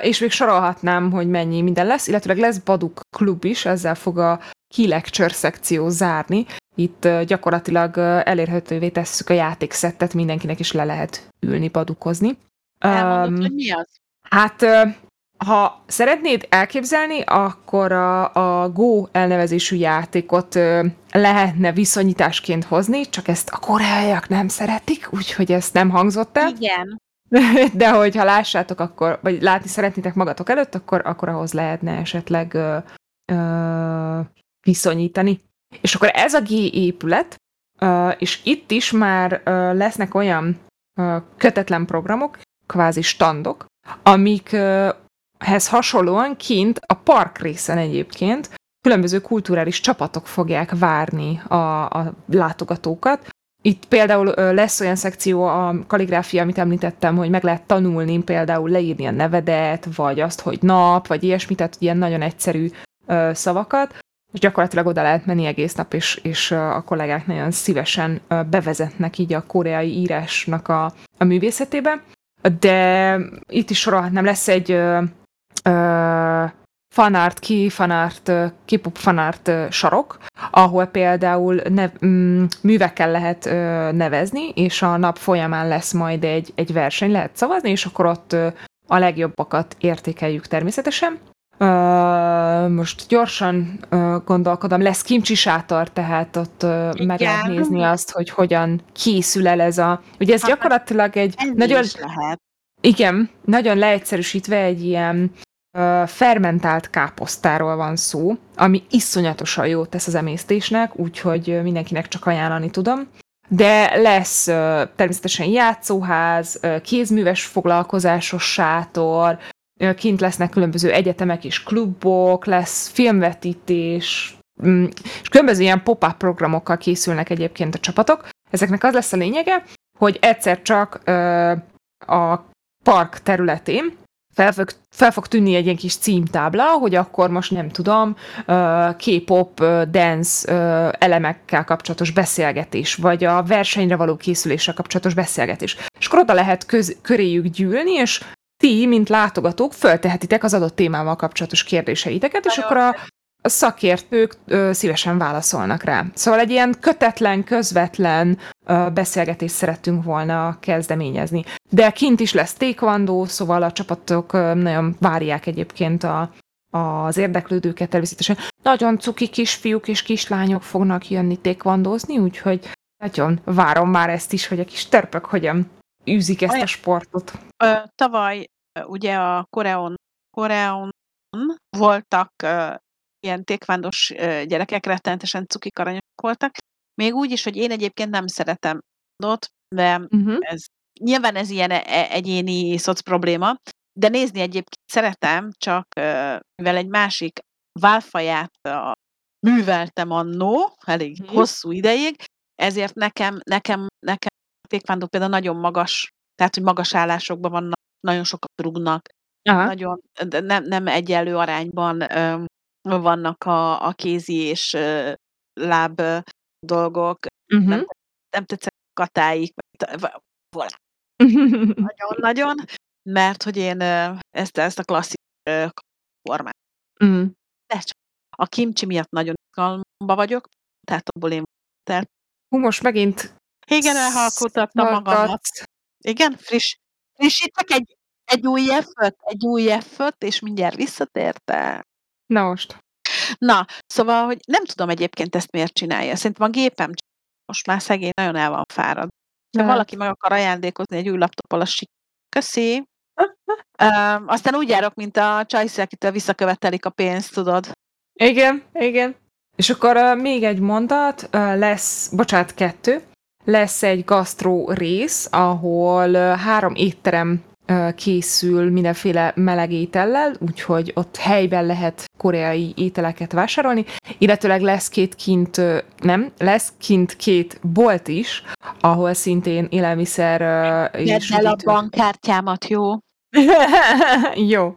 És még sorolhatnám, hogy mennyi minden lesz, illetve lesz Baduk klub is, ezzel fog a Key Lecture szekció zárni. Itt gyakorlatilag elérhetővé tesszük a játékszettet, mindenkinek is le lehet ülni, badukozni. Elmondod, um, hogy mi az? Hát, ha szeretnéd elképzelni, akkor a, a Go elnevezésű játékot lehetne viszonyításként hozni, csak ezt a koreaiak nem szeretik, úgyhogy ezt nem hangzott el. Igen. De hogyha lássátok, akkor, vagy látni szeretnétek magatok előtt, akkor, akkor ahhoz lehetne esetleg ö, ö, viszonyítani. És akkor ez a G épület, ö, és itt is már ö, lesznek olyan ö, kötetlen programok, kvázi standok, amikhez hasonlóan kint a park részen egyébként különböző kulturális csapatok fogják várni a, a látogatókat, itt például lesz olyan szekció a kaligráfia, amit említettem, hogy meg lehet tanulni például leírni a nevedet, vagy azt, hogy nap, vagy ilyesmi, tehát ilyen nagyon egyszerű szavakat, és gyakorlatilag oda lehet menni egész nap, és, és a kollégák nagyon szívesen bevezetnek így a koreai írásnak a, a művészetébe. De itt is sorolhatnám, lesz egy ö, ö, fanart, ki fanart, kipop fanart sarok, ahol például nev, mm, művekkel lehet nevezni, és a nap folyamán lesz majd egy, egy verseny, lehet szavazni, és akkor ott a legjobbakat értékeljük természetesen. Uh, most gyorsan uh, gondolkodom, lesz kimcsi sátor, tehát ott uh, meg lehet nézni azt, hogy hogyan készül el ez a... Ugye ez hát, gyakorlatilag egy nagyon... lehet. Igen, nagyon leegyszerűsítve egy ilyen fermentált káposztáról van szó, ami iszonyatosan jó tesz az emésztésnek, úgyhogy mindenkinek csak ajánlani tudom. De lesz természetesen játszóház, kézműves foglalkozásos sátor, kint lesznek különböző egyetemek és klubok, lesz filmvetítés, mm, és különböző ilyen pop-up programokkal készülnek egyébként a csapatok. Ezeknek az lesz a lényege, hogy egyszer csak a park területén fel fog, fel fog tűnni egy ilyen kis címtábla, hogy akkor most nem tudom, K-pop, dance elemekkel kapcsolatos beszélgetés, vagy a versenyre való készüléssel kapcsolatos beszélgetés. És akkor oda lehet köz, köréjük gyűlni, és ti, mint látogatók, föltehetitek az adott témával kapcsolatos kérdéseiteket, és akkor a, a szakértők ö, szívesen válaszolnak rá. Szóval egy ilyen kötetlen, közvetlen ö, beszélgetést szerettünk volna kezdeményezni. De kint is lesz taekwondo, szóval a csapatok ö, nagyon várják egyébként a, az érdeklődőket természetesen. Nagyon cuki kisfiúk és kislányok fognak jönni taekwondozni, úgyhogy nagyon várom már ezt is, hogy a kis törpök hogyan űzik ezt a sportot. Ö, tavaly ugye a Koreon, Koreon voltak ilyen tékvándos gyerekek, rettenetesen cukik aranyok voltak. Még úgy is, hogy én egyébként nem szeretem ott, de Uh-huh. ez nyilván ez ilyen e- e- egyéni szoc probléma, de nézni egyébként szeretem, csak mivel egy másik válfaját műveltem annó, elég Mhm. hosszú ideig, ezért nekem, nekem, nekem a tékvándó például nagyon magas, tehát hogy magas állásokban vannak, nagyon sokat rugnak, Aha. nagyon nem, nem egyenlő arányban ö, vannak a, a kézi és ö, láb ö, dolgok, Uh-huh. nem, nem tetszett katáik, nagyon-nagyon, mert hogy én ö, ezt, ezt a klasszik ö, formát. Mm. De csak a kimcsi miatt nagyon izgalomba vagyok, tehát abból én el. Hú, most megint Igen, elhalkultattam magamat. Igen, friss. Frissítek egy, egy új F-öt, egy új F-öt, és mindjárt visszatérte. Na most. Na, szóval, hogy nem tudom egyébként ezt miért csinálja. Szerintem a gépem most már szegény nagyon el van fárad. Ha valaki meg akar ajándékozni egy új laptoppal, az sik. Köszi. Um, aztán úgy járok, mint a csajszi, akitől visszakövetelik a pénzt, tudod. Igen, igen. És akkor uh, még egy mondat, uh, lesz, bocsánat, kettő, lesz egy gasztró rész, ahol uh, három étterem készül mindenféle meleg étellel, úgyhogy ott helyben lehet koreai ételeket vásárolni, illetőleg lesz két kint, nem, lesz kint két bolt is, ahol szintén élelmiszer Vedd el a bankkártyámat, jó? Jó.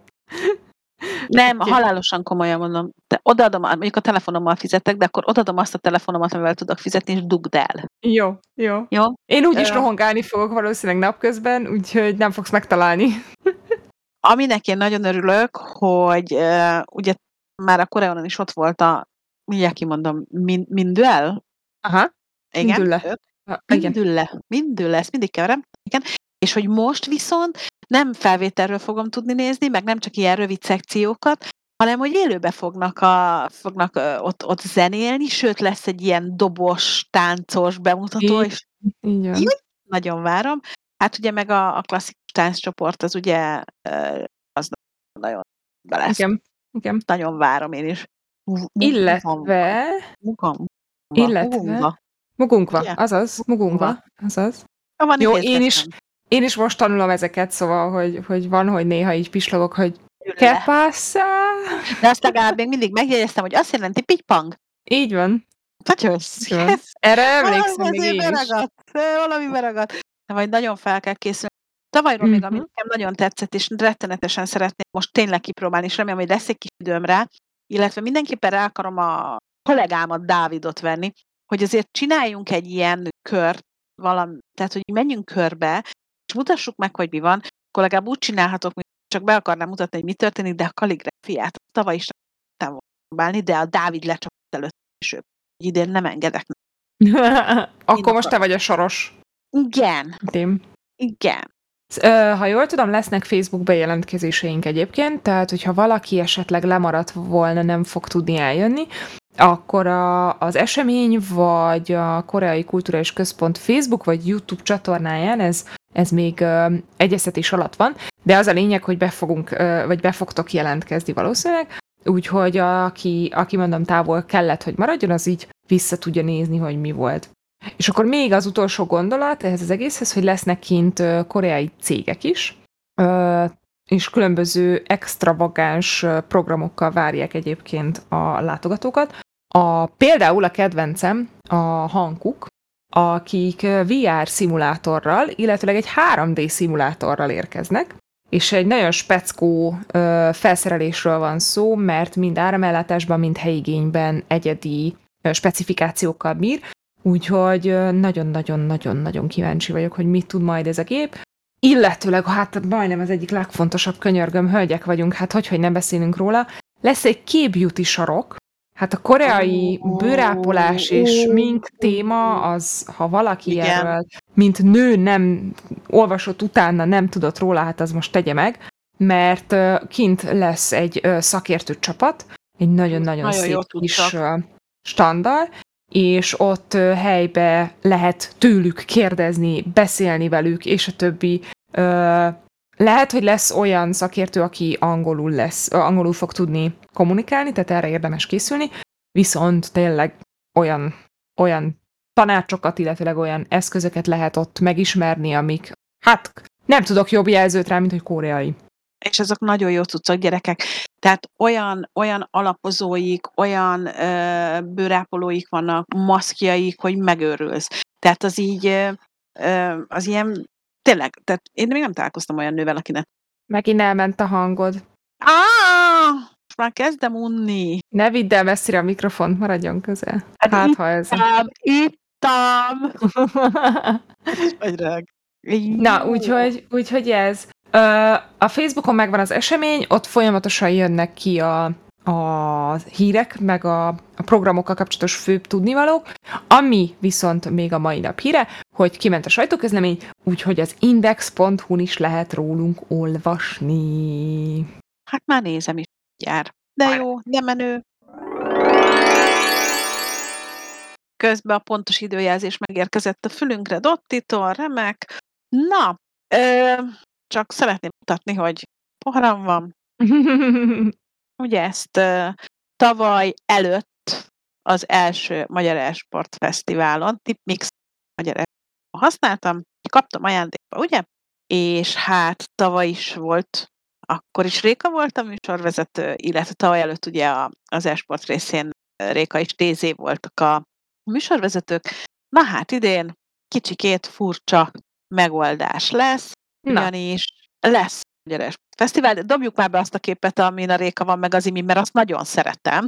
Nem, halálosan komolyan mondom. De odaadom, mondjuk a telefonommal fizetek, de akkor odaadom azt a telefonomat, amivel tudok fizetni, és dugd el. Jó, jó. Jó? Én úgyis Ö. rohangálni fogok valószínűleg napközben, úgyhogy nem fogsz megtalálni. Aminek én nagyon örülök, hogy uh, ugye már a Koreonon is ott volt a, mindjárt kimondom, min, Mindüel? Aha. Igen. Mindülle. Mindülle. Mindülle, ezt mindig keverem. Igen. És hogy most viszont nem felvételről fogom tudni nézni, meg nem csak ilyen rövid szekciókat, hanem hogy élőbe fognak, a, fognak ott, ott zenélni, sőt lesz egy ilyen dobos, táncos bemutató, Így és Így van. Nagyon várom. Hát ugye meg a, a klasszikus tánccsoport az ugye az nagyon be lesz. Igen. Igen. Nagyon várom én is. Illetve, Mugamba. illetve- mugunkva, azaz, mugunkva, azaz. Van Jó, én is. Én is most tanulom ezeket, szóval, hogy, hogy van, hogy néha így pislogok, hogy le. passa? De azt legalább még mindig megjegyeztem, hogy azt jelenti pitypang. Így van. Nagyon. Erre emlékszem Valami még én is. beragadt. Valami beragadt. De majd nagyon fel kell készülni. Tavalyról még, ami Mhm. nekem nagyon tetszett, és rettenetesen szeretném most tényleg kipróbálni, és remélem, hogy lesz egy kis időm rá, illetve mindenképpen rá akarom a kollégámat, Dávidot venni, hogy azért csináljunk egy ilyen kört, valami, tehát hogy menjünk körbe, és mutassuk meg, hogy mi van, akkor legalább úgy csinálhatok, mint csak be akarnám mutatni, hogy mi történik, de a kaligrafiát tavaly is nem próbálni, de a Dávid lecsapott előtt, hogy idén nem engedek. Akkor most te vagy a soros. Igen, Tim. igen. Ha jól tudom, lesznek Facebook bejelentkezéseink egyébként, tehát hogyha valaki esetleg lemaradt volna, nem fog tudni eljönni, akkor a, az esemény vagy a Koreai Kulturális Központ Facebook vagy YouTube csatornáján ez, ez még ö, egyeztetés alatt van, de az a lényeg, hogy be fogunk, vagy be fogtok jelentkezni valószínűleg, úgyhogy aki, aki mondom távol kellett, hogy maradjon, az így vissza tudja nézni, hogy mi volt. És akkor még az utolsó gondolat ehhez az egészhez, hogy lesznek kint koreai cégek is, és különböző extravagáns programokkal várják egyébként a látogatókat. A, például a kedvencem a Hankuk, akik VR szimulátorral, illetőleg egy 3D szimulátorral érkeznek, és egy nagyon speckó ö, felszerelésről van szó, mert mind áramellátásban, mind helyigényben egyedi ö, specifikációkkal bír, úgyhogy nagyon-nagyon-nagyon-nagyon kíváncsi vagyok, hogy mit tud majd ez a gép. Illetőleg, hát majdnem az egyik legfontosabb könyörgöm, hölgyek vagyunk, hát hogy, hogy nem beszélünk róla, lesz egy képjúti sarok, Hát a koreai bőrápolás és mink téma, az, ha valaki Igen. erről, mint nő nem olvasott utána, nem tudott róla, hát az most tegye meg, mert kint lesz egy szakértő csapat, egy nagyon-nagyon nagyon szép kis standard, és ott helybe lehet tőlük kérdezni, beszélni velük, és a többi. Lehet, hogy lesz olyan szakértő, aki angolul lesz, angolul fog tudni kommunikálni, tehát erre érdemes készülni, viszont tényleg olyan, olyan tanácsokat, illetőleg olyan eszközöket lehet ott megismerni, amik, hát nem tudok jobb jelzőt rá, mint hogy koreai. És azok nagyon jó cuccok, gyerekek. Tehát olyan, olyan alapozóik, olyan ö, bőrápolóik vannak, maszkjaik, hogy megőrülsz. Tehát az így, ö, az ilyen, tényleg, tehát én még nem találkoztam olyan nővel, akinek. Megint elment a hangod. Ah! Már kezdem unni. Ne vidd el messzire a mikrofont, maradjon közel. Hát, hát ha ez. Ittam! Vagy Na, úgyhogy, úgyhogy ez. A Facebookon megvan az esemény, ott folyamatosan jönnek ki a, a hírek, meg a, a programokkal kapcsolatos főbb tudnivalók, ami viszont még a mai nap híre, hogy kiment a sajtóközlemény, úgyhogy az index.hu-n is lehet rólunk olvasni. Hát már nézem is, jár. De jó, de menő. Közben a pontos időjelzés megérkezett a fülünkre, Dottitól, remek. Na, ö, csak szeretném mutatni, hogy poharam van. Ugye ezt tavaly előtt az első Magyar Esport Fesztiválon, Tipmix Magyar Esport használtam, kaptam ajándékba, ugye? És hát tavaly is volt, akkor is Réka volt a műsorvezető, illetve tavaly előtt ugye a, az esport részén Réka és Tézé voltak a műsorvezetők. Na hát idén kicsikét furcsa megoldás lesz, ugyanis lesz Gyeres Fesztivál, dobjuk már be azt a képet, amin a Réka van, meg az imi, mert azt nagyon szeretem.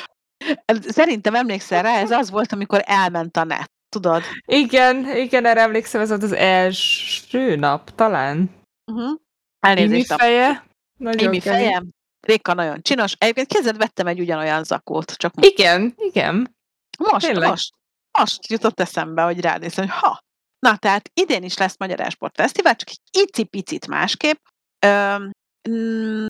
Szerintem emlékszel rá, ez az volt, amikor elment a net, tudod? Igen, igen, erre emlékszem, ez volt az első nap, talán. Uh-huh. Elnézést. Imi feje. Nagyon Imi feje. Réka nagyon csinos. Egyébként kezdett vettem egy ugyanolyan zakót. Csak igen, igen. Most, Tényleg. most, most jutott eszembe, hogy ránézem, hogy ha. Na, tehát idén is lesz Magyar Esport Fesztivál, csak egy icipicit másképp. Ö, mm,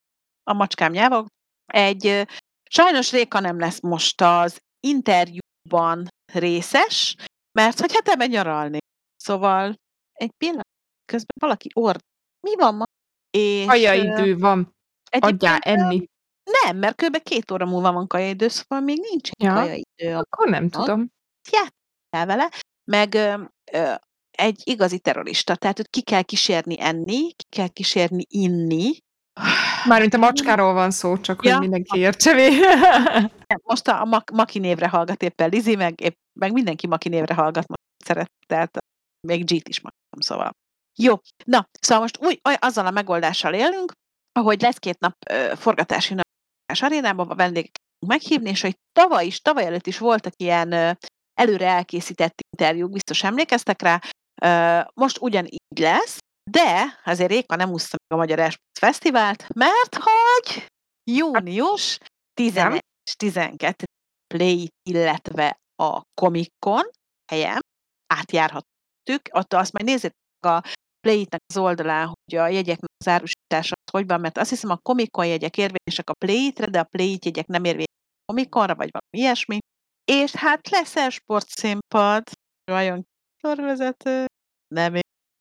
a macskám nyelvog. Egy, sajnos Réka nem lesz most az interjúban részes, mert hogy hát elmegy nyaralni. Szóval egy pillanat, közben valaki ord. Mi van ma? És, idő van. Adjál enni. Nem, mert kb. két óra múlva van kajaidő, szóval még nincs ja, kajaidő. Akkor nem tudom. Játszál vele, meg ö, ö, egy igazi terrorista, tehát őt ki kell kísérni enni, ki kell kísérni inni. Mármint a macskáról van szó, csak ja. hogy mindenki értse Most a, a Maki névre hallgat éppen Lizi, meg, épp, meg mindenki Maki névre hallgat, most szeret, tehát még G-t is mondom, szóval. Jó, na, szóval most úgy, azzal a megoldással élünk, ahogy lesz két nap ö, forgatási nap arénában a vendégek meghívni, és hogy tavaly is, tavaly előtt is voltak ilyen ö, előre elkészített interjúk, biztos emlékeztek rá, most ugyanígy lesz, de azért Réka nem úszta meg a Magyar Esport Fesztivált, mert hogy június 11 és 12 Play, illetve a Comic Con helyen átjárhatjuk, ott azt majd nézzétek a Play-nek az oldalán, hogy a jegyeknek az árusítása hogy van, mert azt hiszem a komikon jegyek érvényesek a Play-re, de a play jegyek nem érvényesek a komikonra, vagy valami ilyesmi. És hát lesz el sportszínpad, vajon sorvezető, nem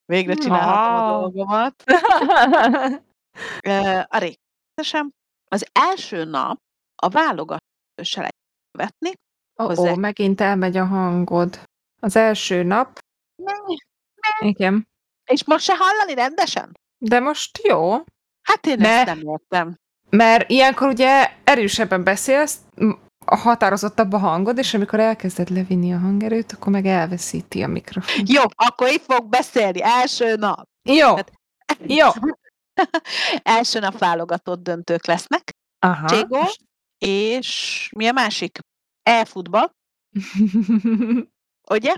Végre csinálhatom a Wow. dolgomat. Ö, a részletesem. Az első nap a válogató selejtezőt vetni. Ó, oh, megint elmegy a hangod. Az első nap, igen. És most se hallani rendesen? De most jó, Hát én Ne. ezt nem értem. mert ilyenkor ugye erősebben beszélsz, a határozottabb a hangod, és amikor elkezded levinni a hangerőt, akkor meg elveszíti a mikrofon. Jó, akkor itt fog beszélni. Első nap. Jó, Hát- jó. első nap válogatott döntők lesznek. Aha. Cségó, és mi a másik? E-futball, ugye?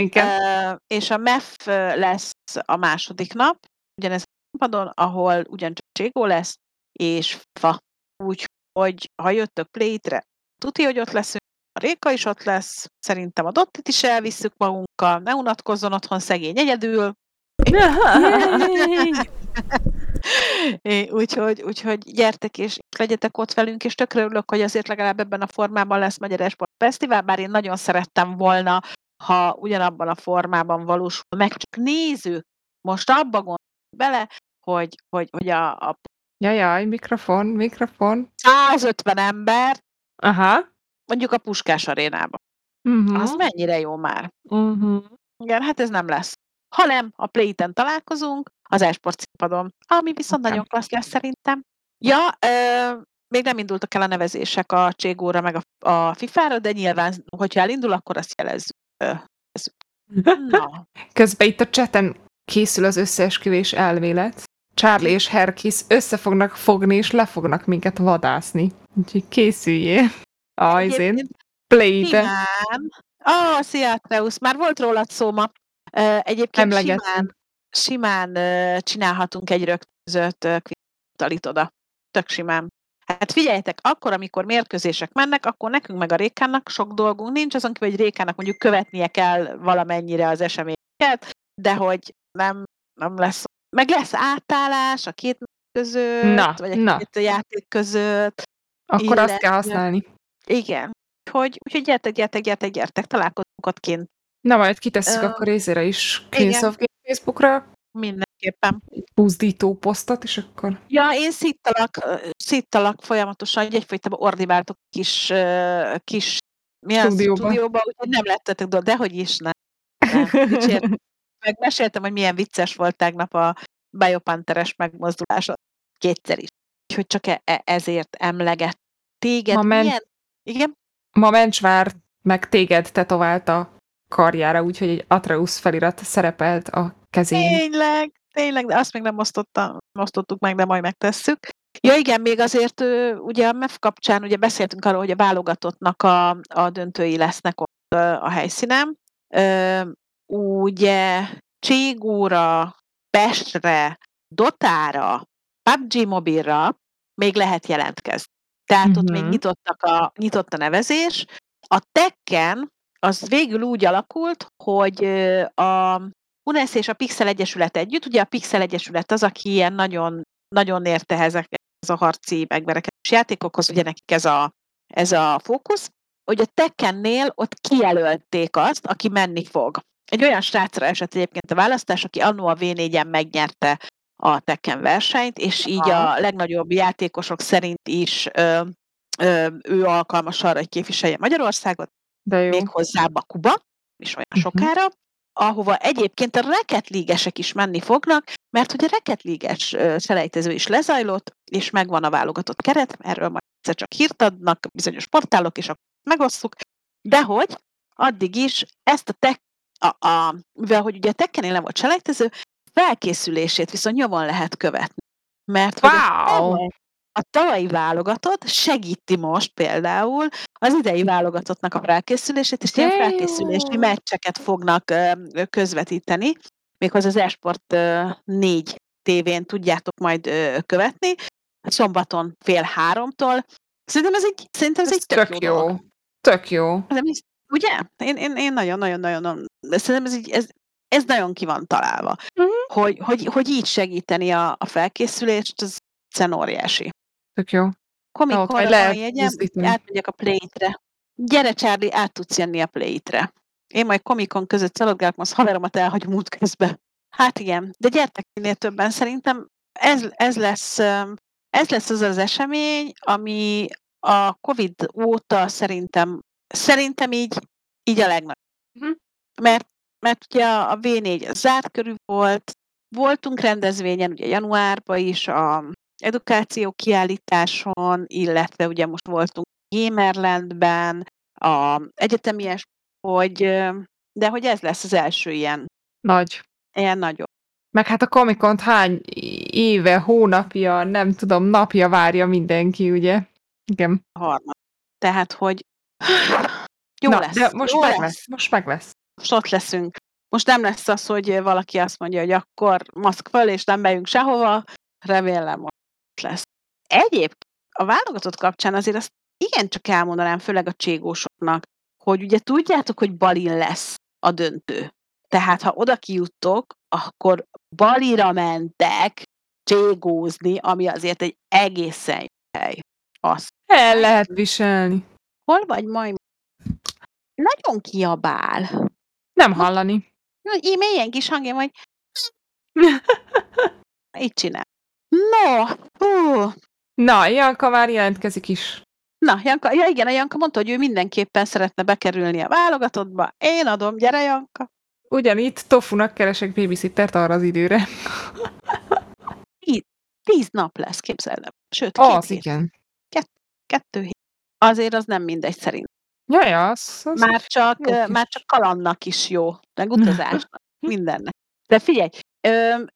Igen. Ö, és a MEF lesz a második nap, ugyanez a színpadon, ahol ugyancsak Cségó lesz, és fa. Úgyhogy, ha jöttök Play-re, tuti, hogy ott leszünk, a Réka is ott lesz, szerintem a Dottit is elvisszük magunkkal, ne unatkozzon otthon szegény egyedül, úgyhogy, úgyhogy gyertek és legyetek ott velünk, és tökre örülök, hogy azért legalább ebben a formában lesz Magyar Esport Fesztivál, bár én nagyon szerettem volna, ha ugyanabban a formában valósul meg, csak nézők. Most abba gondolj bele, hogy, hogy, hogy a, a Jajaj, mikrofon, mikrofon. 150 ember Aha. mondjuk a Puskás arénába. Uh-huh. Az mennyire jó már. uh-huh. Igen, hát ez nem lesz. Hanem a Play-ten találkozunk, az esport színpadon, ami viszont Oké. nagyon klassz lesz szerintem. Ja, ö, még nem indultak el a nevezések a Cségóra meg a, a FIFA-ra, de nyilván, hogyha elindul, akkor azt jelezzük. Ö, jelezzük. Na, Közben itt a chaten készül az összeesküvés elmélet. Charlie és Herkis össze fognak fogni, és le fognak minket vadászni. Úgyhogy készüljél. Ajzén. egyébként Play-te. simán. Ó, oh, szia, Treusz, már volt rólad szó ma. Egyébként simán, Emlegettem. simán ö, csinálhatunk egy rögtönzött ö, kvíztalit oda. Tök simán. Hát figyeljetek, akkor, amikor mérkőzések mennek, akkor nekünk meg a Rékának sok dolgunk nincs, azon kívül, hogy Rékának mondjuk követnie kell valamennyire az eseményeket, de hogy nem, nem lesz. Meg lesz átállás a két között, Na, vagy a na. két játék között. Akkor azt illetve- kell használni. Igen. Úgyhogy, úgyhogy gyertek, gyertek, gyertek, gyertek, találkozunk ott kint Na, majd kitesszük Ö, akkor részére is Queens of Game Facebookra, mindenképpen. buzdító posztot, és akkor Ja, én szittalak, szittalak folyamatosan, hogy egyfolytában ordibáltok kis, kis mi az, Stúdióba. stúdióba, úgyhogy nem lettetek dolog, de hogy is nem. nem. Dicsért, meg meséltem, hogy milyen vicces volt tegnap a Biopanteres megmozdulása kétszer is. Úgyhogy csak e- e- ezért emleget téged. Ma milyen? Igen? Ma Mencsvár meg téged tetovált a karjára, úgyhogy egy Atreus felirat szerepelt a kezén. Tényleg, tényleg, de azt még nem osztottam, osztottuk meg, de majd megtesszük. Ja igen, még azért ugye a MEF kapcsán ugye beszéltünk arról, hogy a válogatottnak a, a döntői lesznek ott a helyszínen. Ö, ugye Cségóra, Pestre, Dotára, PUBG mobilra még lehet jelentkezni. Tehát ott még Mhm. nyitottak a, nyitott a nevezés. A Tekken az végül úgy alakult, hogy a UNESZ és a Pixel Egyesület együtt, ugye a Pixel Egyesület az, aki ilyen nagyon, nagyon érte ezek, ez a harci megverekedés játékokhoz, ugye nekik ez a, ez a fókusz, hogy a Tekkennél ott kijelölték azt, aki menni fog. Egy olyan srácra esett egyébként a választás, aki annó a V4-en megnyerte a Tekken versenyt, és így a legnagyobb játékosok szerint is ö, ö, ő alkalmas arra, hogy képviselje Magyarországot, De jó. még hozzá Bakuba, és olyan Mhm. sokára, ahova egyébként a reketlígesek is menni fognak, mert hogy a reketlíges ö, selejtező is lezajlott, és megvan a válogatott keret, erről majd egyszer csak hírt adnak bizonyos portálok, és akkor megosztjuk, de hogy addig is ezt a a, a, mivel hogy ugye a tekkenél nem volt selejtező, felkészülését viszont nyomon lehet követni. Mert Wow! a tavalyi válogatott segíti most például az idei válogatottnak a felkészülését, és ilyen felkészülési meccseket fognak közvetíteni, méghozzá az Esport ö, 4 tévén tudjátok majd követni, szombaton fél háromtól. Szerintem ez egy, szerintem ez, Ez egy tök, tök jó. jó. Tök jó. Nem ugye? Én, én, én nagyon-nagyon-nagyon, szerintem ez, így, ez, ez nagyon ki van találva. Mhm. Hogy, hogy, hogy így segíteni a, a felkészülést, az egyszerűen óriási. Tök jó. Conra van jegyem, átmegyek a Play-re. Gyere, Charlie, át tudsz jönni a Play-re. Én majd Comic Con között szaladgálok, most haveromat elhagyom út közben. Hát igen, de gyertek minél többen. Szerintem ez, ez, lesz, ez lesz az az esemény, ami a Covid óta szerintem, szerintem így, így a legnagyobb. Mhm. Mert, mert ugye a V4 zárt körül volt, voltunk rendezvényen, ugye januárban is a edukáció kiállításon, illetve ugye most voltunk Gamerlandben, a egyetemies, hogy, de hogy ez lesz az első ilyen, Nagy. ilyen nagyobb. Meg hát a Comic-Cont hány éve, hónapja, nem tudom, napja várja mindenki, ugye? Igen. harmad. Tehát, hogy jó Na, lesz. de most jó meg lesz. most meg lesz. Most ott leszünk. Most nem lesz az, hogy valaki azt mondja, hogy akkor maszk föl, és nem megyünk sehova. Remélem, hogy ott lesz. Egyébként a válogatott kapcsán azért azt igencsak elmondanám, főleg a cségósoknak, hogy ugye tudjátok, hogy Balin lesz a döntő. Tehát, ha oda kijuttok, akkor Balira mentek cségózni, ami azért egy egészen jó hely. Az. El lehet viselni. Hol vagy majd? Nagyon kiabál. Nem hallani. Így mélyen kis hangja, hogy így csinál. No, hú. Na, Janka már jelentkezik is. Na, Janka, ja igen, a Janka mondta, hogy ő mindenképpen szeretne bekerülni a válogatottba. Én adom, gyere Janka. Ugyanitt Tofunak keresek babysittert arra az időre. Tíz nap lesz, képzeld el. Sőt, Az, két hét, igen. kettő hét. Azért az nem mindegy szerint. Jaj, az, az Már csak, már csak kalandnak is jó, meg utazásnak, mindennek. De figyelj,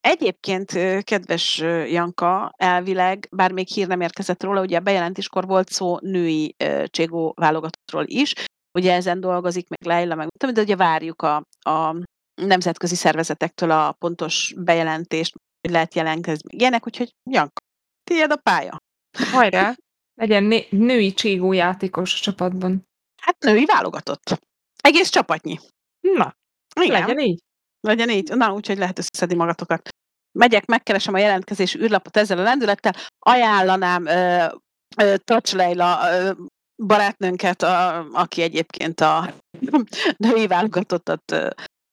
egyébként, kedves Janka, elvileg, bár még hír nem érkezett róla, ugye a bejelentéskor volt szó női Cségó válogatottról is, ugye ezen dolgozik, meg Leila, meg tudom, de ugye várjuk a, a nemzetközi szervezetektől a pontos bejelentést, hogy lehet jelentkezni, ilyenek, úgyhogy Janka, tiéd a pálya. Hajrá! Legyen né- női cségó játékos a csapatban. Hát női válogatott. Egész csapatnyi. Na, Igen. legyen így. Legyen így. Na, úgyhogy lehet összeszedni magatokat. Megyek, megkeresem a jelentkezés űrlapot ezzel a lendülettel. Ajánlanám ö, ö, Tacs Leila ö, barátnőnket, a, aki egyébként a női válogatottat ö,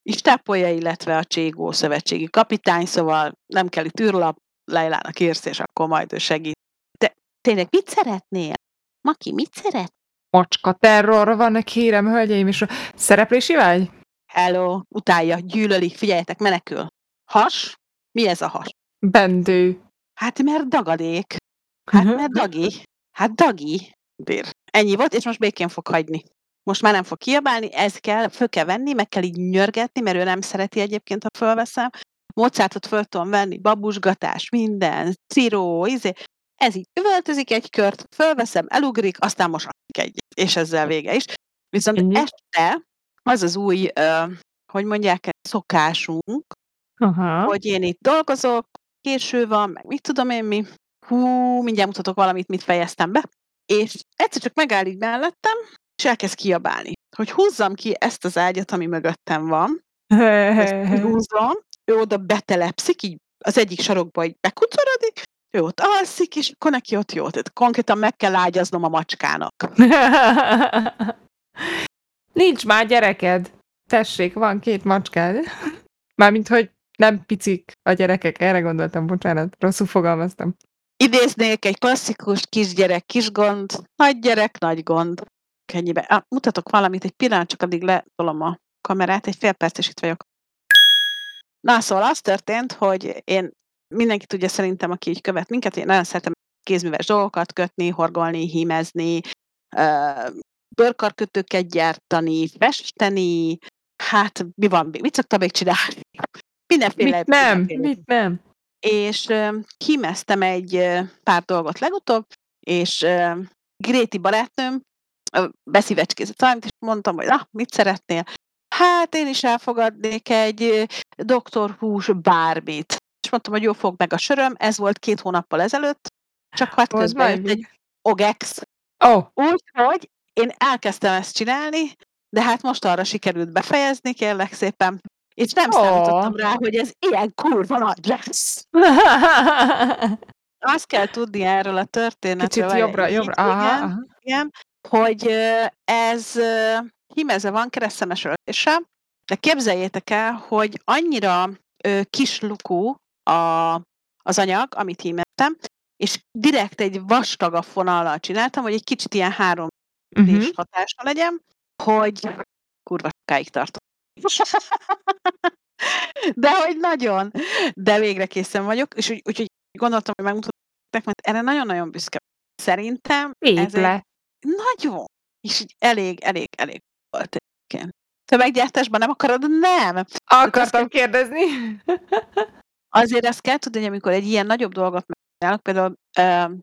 is tápolja, illetve a Cségó szövetségi kapitány, szóval nem kell itt űrlap, Leilának írsz, és akkor majd ő segít. De tényleg mit szeretnél? Maki, mit szeret? Macska terror van, kérem, hölgyeim, és szereplési vágy? Hello, utálja, gyűlöli, figyeljetek, menekül. Has? Mi ez a has? Bendő. Hát mert dagadék. Hát mert dagi. Hát dagi. Bér. Ennyi volt, és most békén fog hagyni. Most már nem fog kiabálni, ez kell, föl kell venni, meg kell így nyörgetni, mert ő nem szereti egyébként, ha fölveszem. Mozartot föl tudom venni, babusgatás, minden, ciró, izé. Ez így üvöltözik egy kört, fölveszem, elugrik, aztán most egy, és ezzel vége is. Viszont Ennyi? este az az új, ö, hogy mondják, szokásunk, Aha. hogy én itt dolgozok, késő van, meg mit tudom én mi. Hú, mindjárt mutatok valamit, mit fejeztem be. És egyszer csak megáll így mellettem, és elkezd kiabálni, hogy húzzam ki ezt az ágyat, ami mögöttem van. Ezt kihúzom, ő oda betelepszik, így az egyik sarokba így bekucorodik, ő ott alszik, és akkor neki ott jó. Tehát konkrétan meg kell ágyaznom a macskának. Nincs már gyereked. Tessék, van két macskád. Mármint, hogy nem picik a gyerekek, erre gondoltam, bocsánat, rosszul fogalmaztam. Idéznék egy klasszikus kisgyerek, kis gond, nagy gyerek, nagy gond. Ennyibe. Ah, mutatok valamit, egy pillanat, csak addig letolom a kamerát, egy fél perc, és itt vagyok. Na, szóval az történt, hogy én mindenki tudja szerintem, aki így követ minket, én nagyon szeretem kézműves dolgokat kötni, horgolni, hímezni, bőrkarkötőket gyártani, festeni, hát mi van, mit szoktam még csinálni? Mindenféle. Mit nem, mindenféle mit nem. és ö, hímeztem egy ö, pár dolgot legutóbb, és ö, Gréti barátnőm ö, beszívecskézett valamit, és mondtam, hogy na, mit szeretnél? Hát én is elfogadnék egy ö, doktorhús bármit. Mondtam, hogy jó, fog meg a söröm, ez volt két hónappal ezelőtt, csak hát közben jött egy. OGEX. Oh, Úgyhogy én elkezdtem ezt csinálni, de hát most arra sikerült befejezni, kérlek szépen, és nem Ó. számítottam rá, hogy ez ilyen kurva nagy lesz. Azt kell tudni erről a történetről. Kicsit jobbra, jobbra. Aha, Igen, aha. igen, hogy ez ö, hímezve van keresztemes öltéssel, de képzeljétek el, hogy annyira ö, kis lukú a, az anyag, amit hímettem, és direkt egy vastagabb fonallal csináltam, hogy egy kicsit ilyen három Uh-huh. hatása legyen, hogy kurva sokáig tartott. De hogy nagyon. De végre készen vagyok, és úgy, úgyhogy gondoltam, hogy megmutatom nektek, mert erre nagyon-nagyon büszke. Szerintem Szép ez egy nagyon, és így elég, elég, elég volt egyébként. Tömeggyártásban nem akarod? Nem. Akartam kérdezni. Azért ezt kell tudni, hogy amikor egy ilyen nagyobb dolgot megcsinálok, például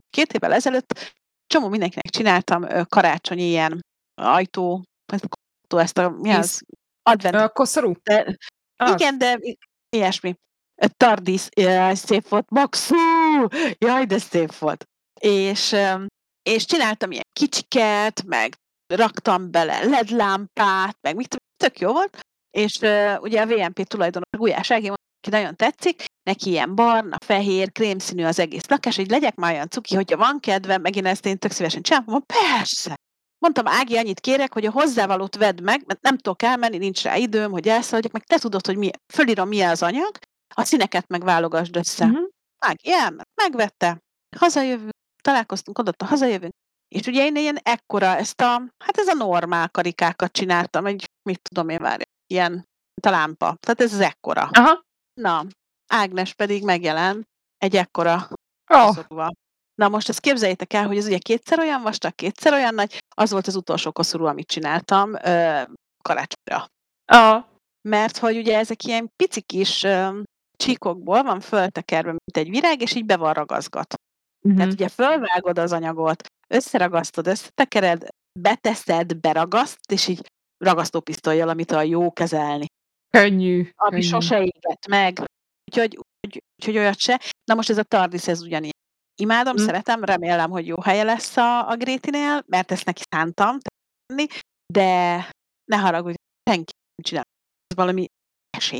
két évvel ezelőtt csomó mindenkinek csináltam karácsonyi ilyen ajtó, ezt, a- ezt a, mi az? Advent. A koszorú? De, Az. igen, de ilyesmi. Tardis, jaj, szép volt, Maxú! Jaj, de szép volt. És, és csináltam ilyen kicsiket, meg raktam bele LED lámpát, meg mit tök jó volt. És ugye a VMP tulajdonos Gulyás Ági nagyon tetszik, neki ilyen barna, fehér, krémszínű az egész lakás, hogy legyek már olyan cuki, hogyha van kedve, megint ezt én tök szívesen csinálom, mondom, persze. Mondtam, Ági, annyit kérek, hogy a hozzávalót vedd meg, mert nem tudok elmenni, nincs rá időm, hogy elszaladjak, meg te tudod, hogy mi, fölírom, milyen az anyag, a színeket meg válogasd össze. Mhm. Ági elment, megvette, hazajövünk, találkoztunk, adott a hazajövünk, és ugye én ilyen ekkora, ezt a, hát ez a normál karikákat csináltam, egy, mit tudom én várja, ilyen, mint a lámpa. Tehát ez az ekkora. Aha. Na, Ágnes pedig megjelent egy ekkora Oh. koszorúval. Na most ezt képzeljétek el, hogy ez ugye kétszer olyan vastag, kétszer olyan nagy, az volt az utolsó koszorú, amit csináltam ö, karácsonyra. Ah. Mert hogy ugye ezek ilyen pici kis ö, csíkokból van föltekerve, mint egy virág, és így be van ragazgatva. Mhm. Tehát ugye fölvágod az anyagot, összeragasztod, összetekered, beteszed, beragaszt, és így ragasztópisztolyjal, amit a jó kezelni. Könnyű. Ami könnyű. sose égett meg. Úgyhogy, úgy, úgyhogy olyat se. Na most ez a Tardis, ez ugyanilyen. Imádom, Mm. szeretem, remélem, hogy jó helye lesz a, a Grétinél, mert ezt neki szántam tenni, de ne haragudj, senki nem csinál. Ez valami esély.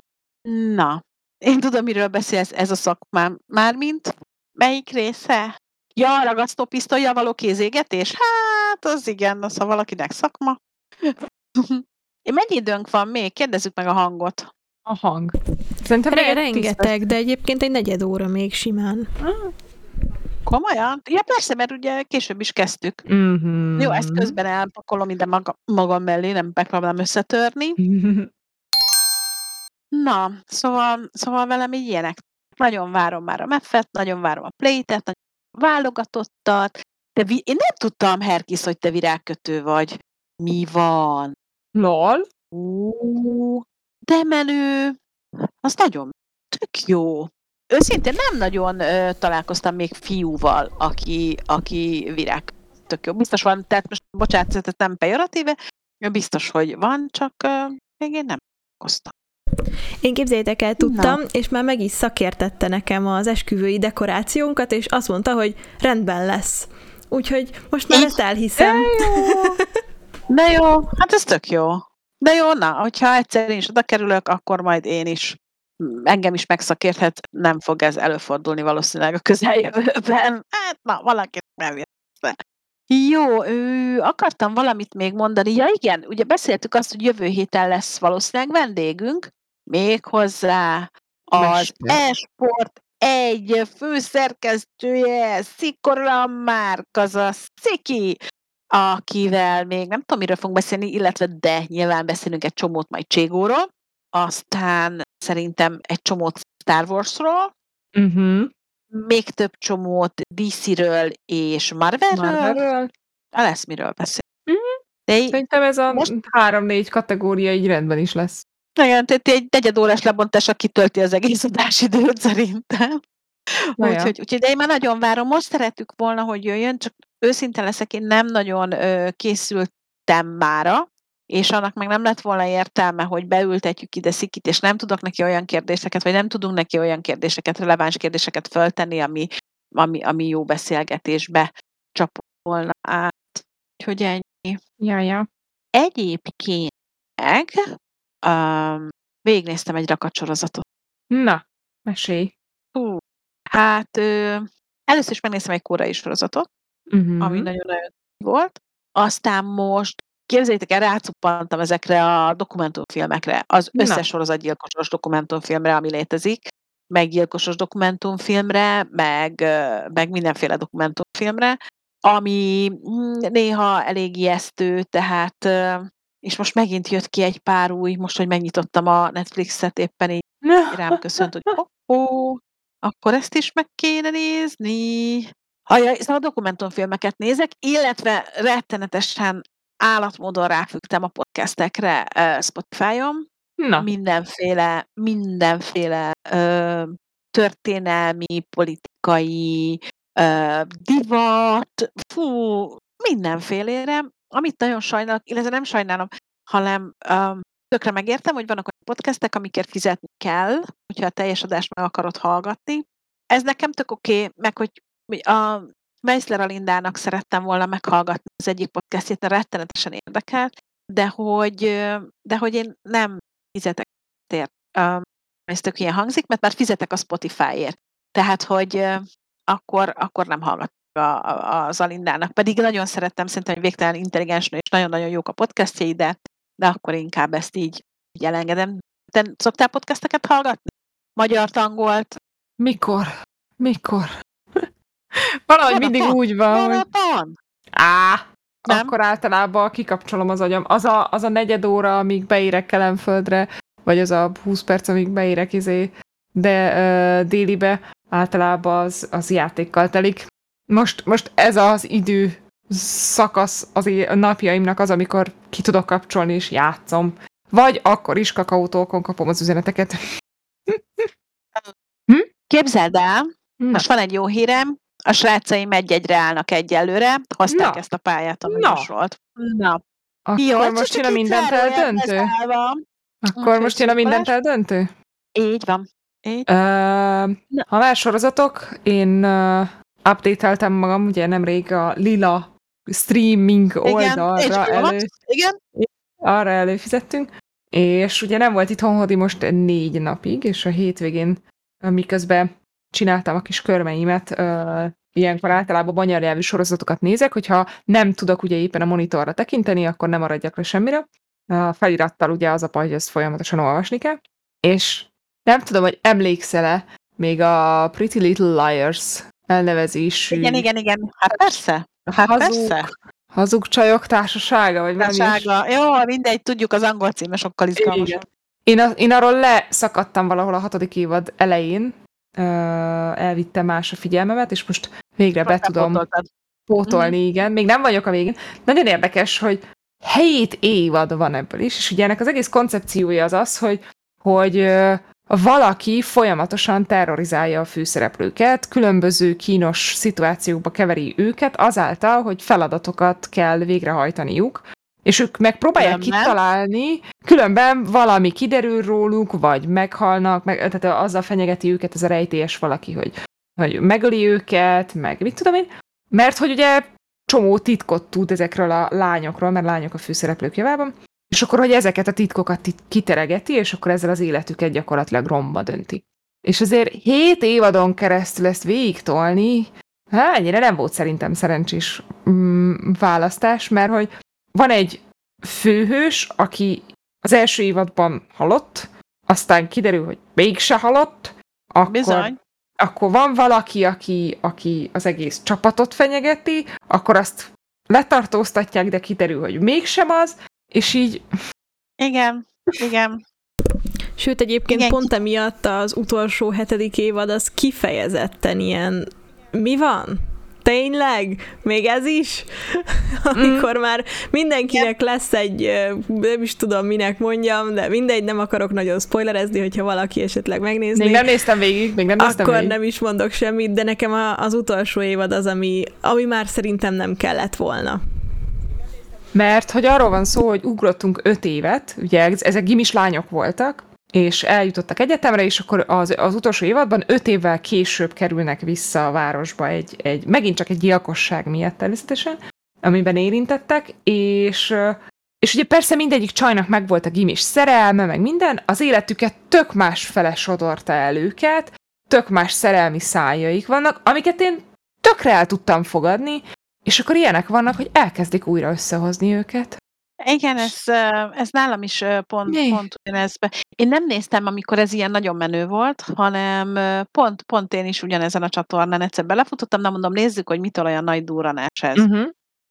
Na, én tudom, miről beszélsz, ez a szakmám. Mármint, melyik része? Ja, a ragasztópisztolyjal való kézégetés? Hát, az igen, az ha valakinek szakma. Én mennyi időnk van még? Kérdezzük meg a hangot. A hang. Szerintem Re- tíz rengeteg, de egyébként egy negyed óra még simán. Komolyan? Ja, persze, mert ugye később is kezdtük. Mhm. Jó, ezt közben elpakolom ide maga, magam mellé, nem megpróbálom összetörni. Na, szóval, szóval velem így ilyenek. Nagyon várom már a meffet, nagyon várom a play-et, nagyon válogatottat. De vi- én nem tudtam, Herkis, hogy te virágkötő vagy. Mi van? Lol. Ú, de menő. Az nagyon tök jó. Őszintén nem nagyon ö, találkoztam még fiúval, aki, aki virág. Tök jó. Biztos van, tehát most bocsánat, ez nem pejoratíve, biztos, hogy van, csak ö, még én nem találkoztam. Én képzeljétek el, Na. tudtam, és már meg is szakértette nekem az esküvői dekorációnkat, és azt mondta, hogy rendben lesz. Úgyhogy most már ezt elhiszem. De jó, hát ez tök jó. De jó, na, hogyha egyszer én is oda kerülök, akkor majd én is engem is megszakérthet, nem fog ez előfordulni valószínűleg a közeljövőben. Hát, na, valaki nem jön be. Jó, ő, akartam valamit még mondani. Ja igen, ugye beszéltük azt, hogy jövő héten lesz valószínűleg vendégünk, méghozzá az Mester. e-sport egy főszerkesztője, Szikora Márk, azaz Sziki, akivel még nem tudom, miről fogunk beszélni, illetve de nyilván beszélünk egy csomót majd Cségóról, aztán szerintem egy csomót Star Warsról, Mhm. még több csomót DC-ről és Marvelről, Marvelről. lesz miről beszélni. Mhm. De í- Szerintem ez a Most- három-négy kategória így rendben is lesz. igen, tehát egy negyedórás lebontásra kitölti az egész adásidőt szerintem. Úgyhogy, úgyhogy, de én már nagyon várom. Most szerettük volna, hogy jöjjön, csak őszinte leszek, én nem nagyon ö, készültem mára, és annak meg nem lett volna értelme, hogy beültetjük ide Szikit, és nem tudok neki olyan kérdéseket, vagy nem tudunk neki olyan kérdéseket, releváns kérdéseket föltenni, ami, ami, ami jó beszélgetésbe csapolna át. Úgyhogy ennyi. Ja, ja. Egyébként meg um, végignéztem egy rakatsorozatot. Na, mesélj. Hú, hát ö, először is megnéztem egy korai sorozatot, Mhm. ami nagyon-nagyon volt. Aztán most képzeljétek el, rácuppantam ezekre a dokumentumfilmekre, az Na. összes sorozatgyilkosos dokumentumfilmre, ami létezik, meg gyilkosos dokumentumfilmre, meg, ö, meg mindenféle dokumentumfilmre, ami mm, néha elég ijesztő, tehát ö, és most megint jött ki egy pár új, most, hogy megnyitottam a Netflixet, éppen így rám köszönt, hogy oh, oh, akkor ezt is meg kéne nézni. Ajaj, szóval dokumentumfilmeket nézek, illetve rettenetesen állatmódon ráfügtem a podcastekre Spotify-on. Na, Mindenféle, mindenféle ö, történelmi, politikai, ö, divat, fú, mindenfélére, amit nagyon sajnálok, illetve nem sajnálom, hanem ö, tökre megértem, hogy vannak olyan podcastek, amikért fizetni kell, hogyha a teljes adást meg akarod hallgatni. Ez nekem tök oké, okay, meg hogy a Meissler Alindának szerettem volna meghallgatni az egyik podcastjét, rettenetesen érdekelt, de hogy, de hogy én nem fizetek ért. Um, ez tök ilyen hangzik, mert már fizetek a Spotify-ért. Tehát, hogy akkor, akkor nem hallgatok az Alindának. Pedig nagyon szerettem, szerintem, hogy végtelen intelligens és nagyon-nagyon jók a podcastjai, de, de akkor inkább ezt így, így elengedem. Te szoktál podcasteket hallgatni? Magyar tangolt? mikor? Mikor? Valahogy mindig Maraton? úgy van, hogy Maraton? á, Nem? akkor általában kikapcsolom az agyam. Az a, az a negyed óra, amíg beérek Kelemföldre, vagy az a 20 perc, amíg beérek izé, de ö, délibe, általában az, az játékkal telik. Most, most ez az idő szakasz az a napjaimnak az, amikor ki tudok kapcsolni és játszom. Vagy akkor is kakaótókon kapom az üzeneteket. Képzeld el, Na, most van egy jó hírem, a srácaim egy-egyre állnak egyelőre, hozták Na. ezt a pályát, ami Na. most volt. Na, akkor Jó, most csak jön a mindent eldöntő? Akkor most jön a mindent eldöntő? Így van. Így. Ö, ha már sorozatok, én uh, updateltem magam, ugye nemrég a lila streaming Igen, oldalra elő, igen. arra előfizettünk, és ugye nem volt itthon Hodi most négy napig, és a hétvégén, miközben csináltam a kis körmeimet, ö, ilyenkor általában magyar nyelvű sorozatokat nézek, hogyha nem tudok ugye éppen a monitorra tekinteni, akkor nem maradjak le semmire. A felirattal ugye az a baj, hogy ezt folyamatosan olvasni kell. És nem tudom, hogy emlékszel-e még a Pretty Little Liars elnevezésű Igen, igen, igen. Hát persze. Hát Hazug. persze. hazug csajok társasága, vagy valami ilyesmi. Sága. Jó, mindegy, tudjuk, az angol címe sokkal izgalmasabb. Én, én arról leszakadtam valahol a hatodik évad elején, ö, elvittem más a figyelmemet, és most végre be tudom pótolni, Mhm. igen. Még nem vagyok a végén. Nagyon érdekes, hogy hét évad van ebből is, és ugye ennek az egész koncepciója az az, hogy, hogy valaki folyamatosan terrorizálja a főszereplőket, különböző kínos szituációkba keveri őket, azáltal, hogy feladatokat kell végrehajtaniuk, és ők megpróbálják Különben? kitalálni, különben valami kiderül róluk, vagy meghalnak, meg, tehát azzal fenyegeti őket ez a rejtélyes valaki, hogy, hogy megöli őket, meg mit tudom én, mert hogy ugye csomó titkot tud ezekről a lányokról, mert lányok a főszereplők javában, és akkor, hogy ezeket a titkokat itt kiteregeti, és akkor ezzel az életüket gyakorlatilag romba dönti. És azért hét évadon keresztül ezt végig tolni, hát ennyire nem volt szerintem szerencsés mm, választás, mert hogy van egy főhős, aki az első évadban halott, aztán kiderül, hogy mégse halott, akkor Bizony. akkor van valaki, aki, aki az egész csapatot fenyegeti, akkor azt letartóztatják, de kiderül, hogy mégsem az, és így Igen, igen. Sőt, egyébként Igen. pont emiatt az utolsó hetedik évad az kifejezetten ilyen... Mi van? Tényleg? Még ez is? Amikor már mindenkinek lesz egy, nem is tudom minek mondjam, de mindegy, nem akarok nagyon spoilerezni, hogyha valaki esetleg megnézni. még nem néztem végig, még nem néztem akkor végig. nem is mondok semmit, de nekem az utolsó évad az, ami, ami már szerintem nem kellett volna. Mert hogy arról van szó, hogy ugrottunk öt évet, ugye ez- ezek gimis lányok voltak, és eljutottak egyetemre, és akkor az, az utolsó évadban öt évvel később kerülnek vissza a városba egy, egy megint csak egy gyilkosság miatt természetesen, amiben érintettek, és, és ugye persze mindegyik csajnak megvolt a gimis szerelme, meg minden, az életüket tök más fele sodorta el őket, tök más szerelmi szájaik vannak, amiket én tökre el tudtam fogadni, és akkor ilyenek vannak, hogy elkezdik újra összehozni őket. Igen, ez, ez nálam is pont, Mi? pont ugyanezbe. Én nem néztem, amikor ez ilyen nagyon menő volt, hanem pont, pont én is ugyanezen a csatornán egyszer belefutottam, nem mondom, nézzük, hogy mitől olyan nagy durranás ez. Uh-huh.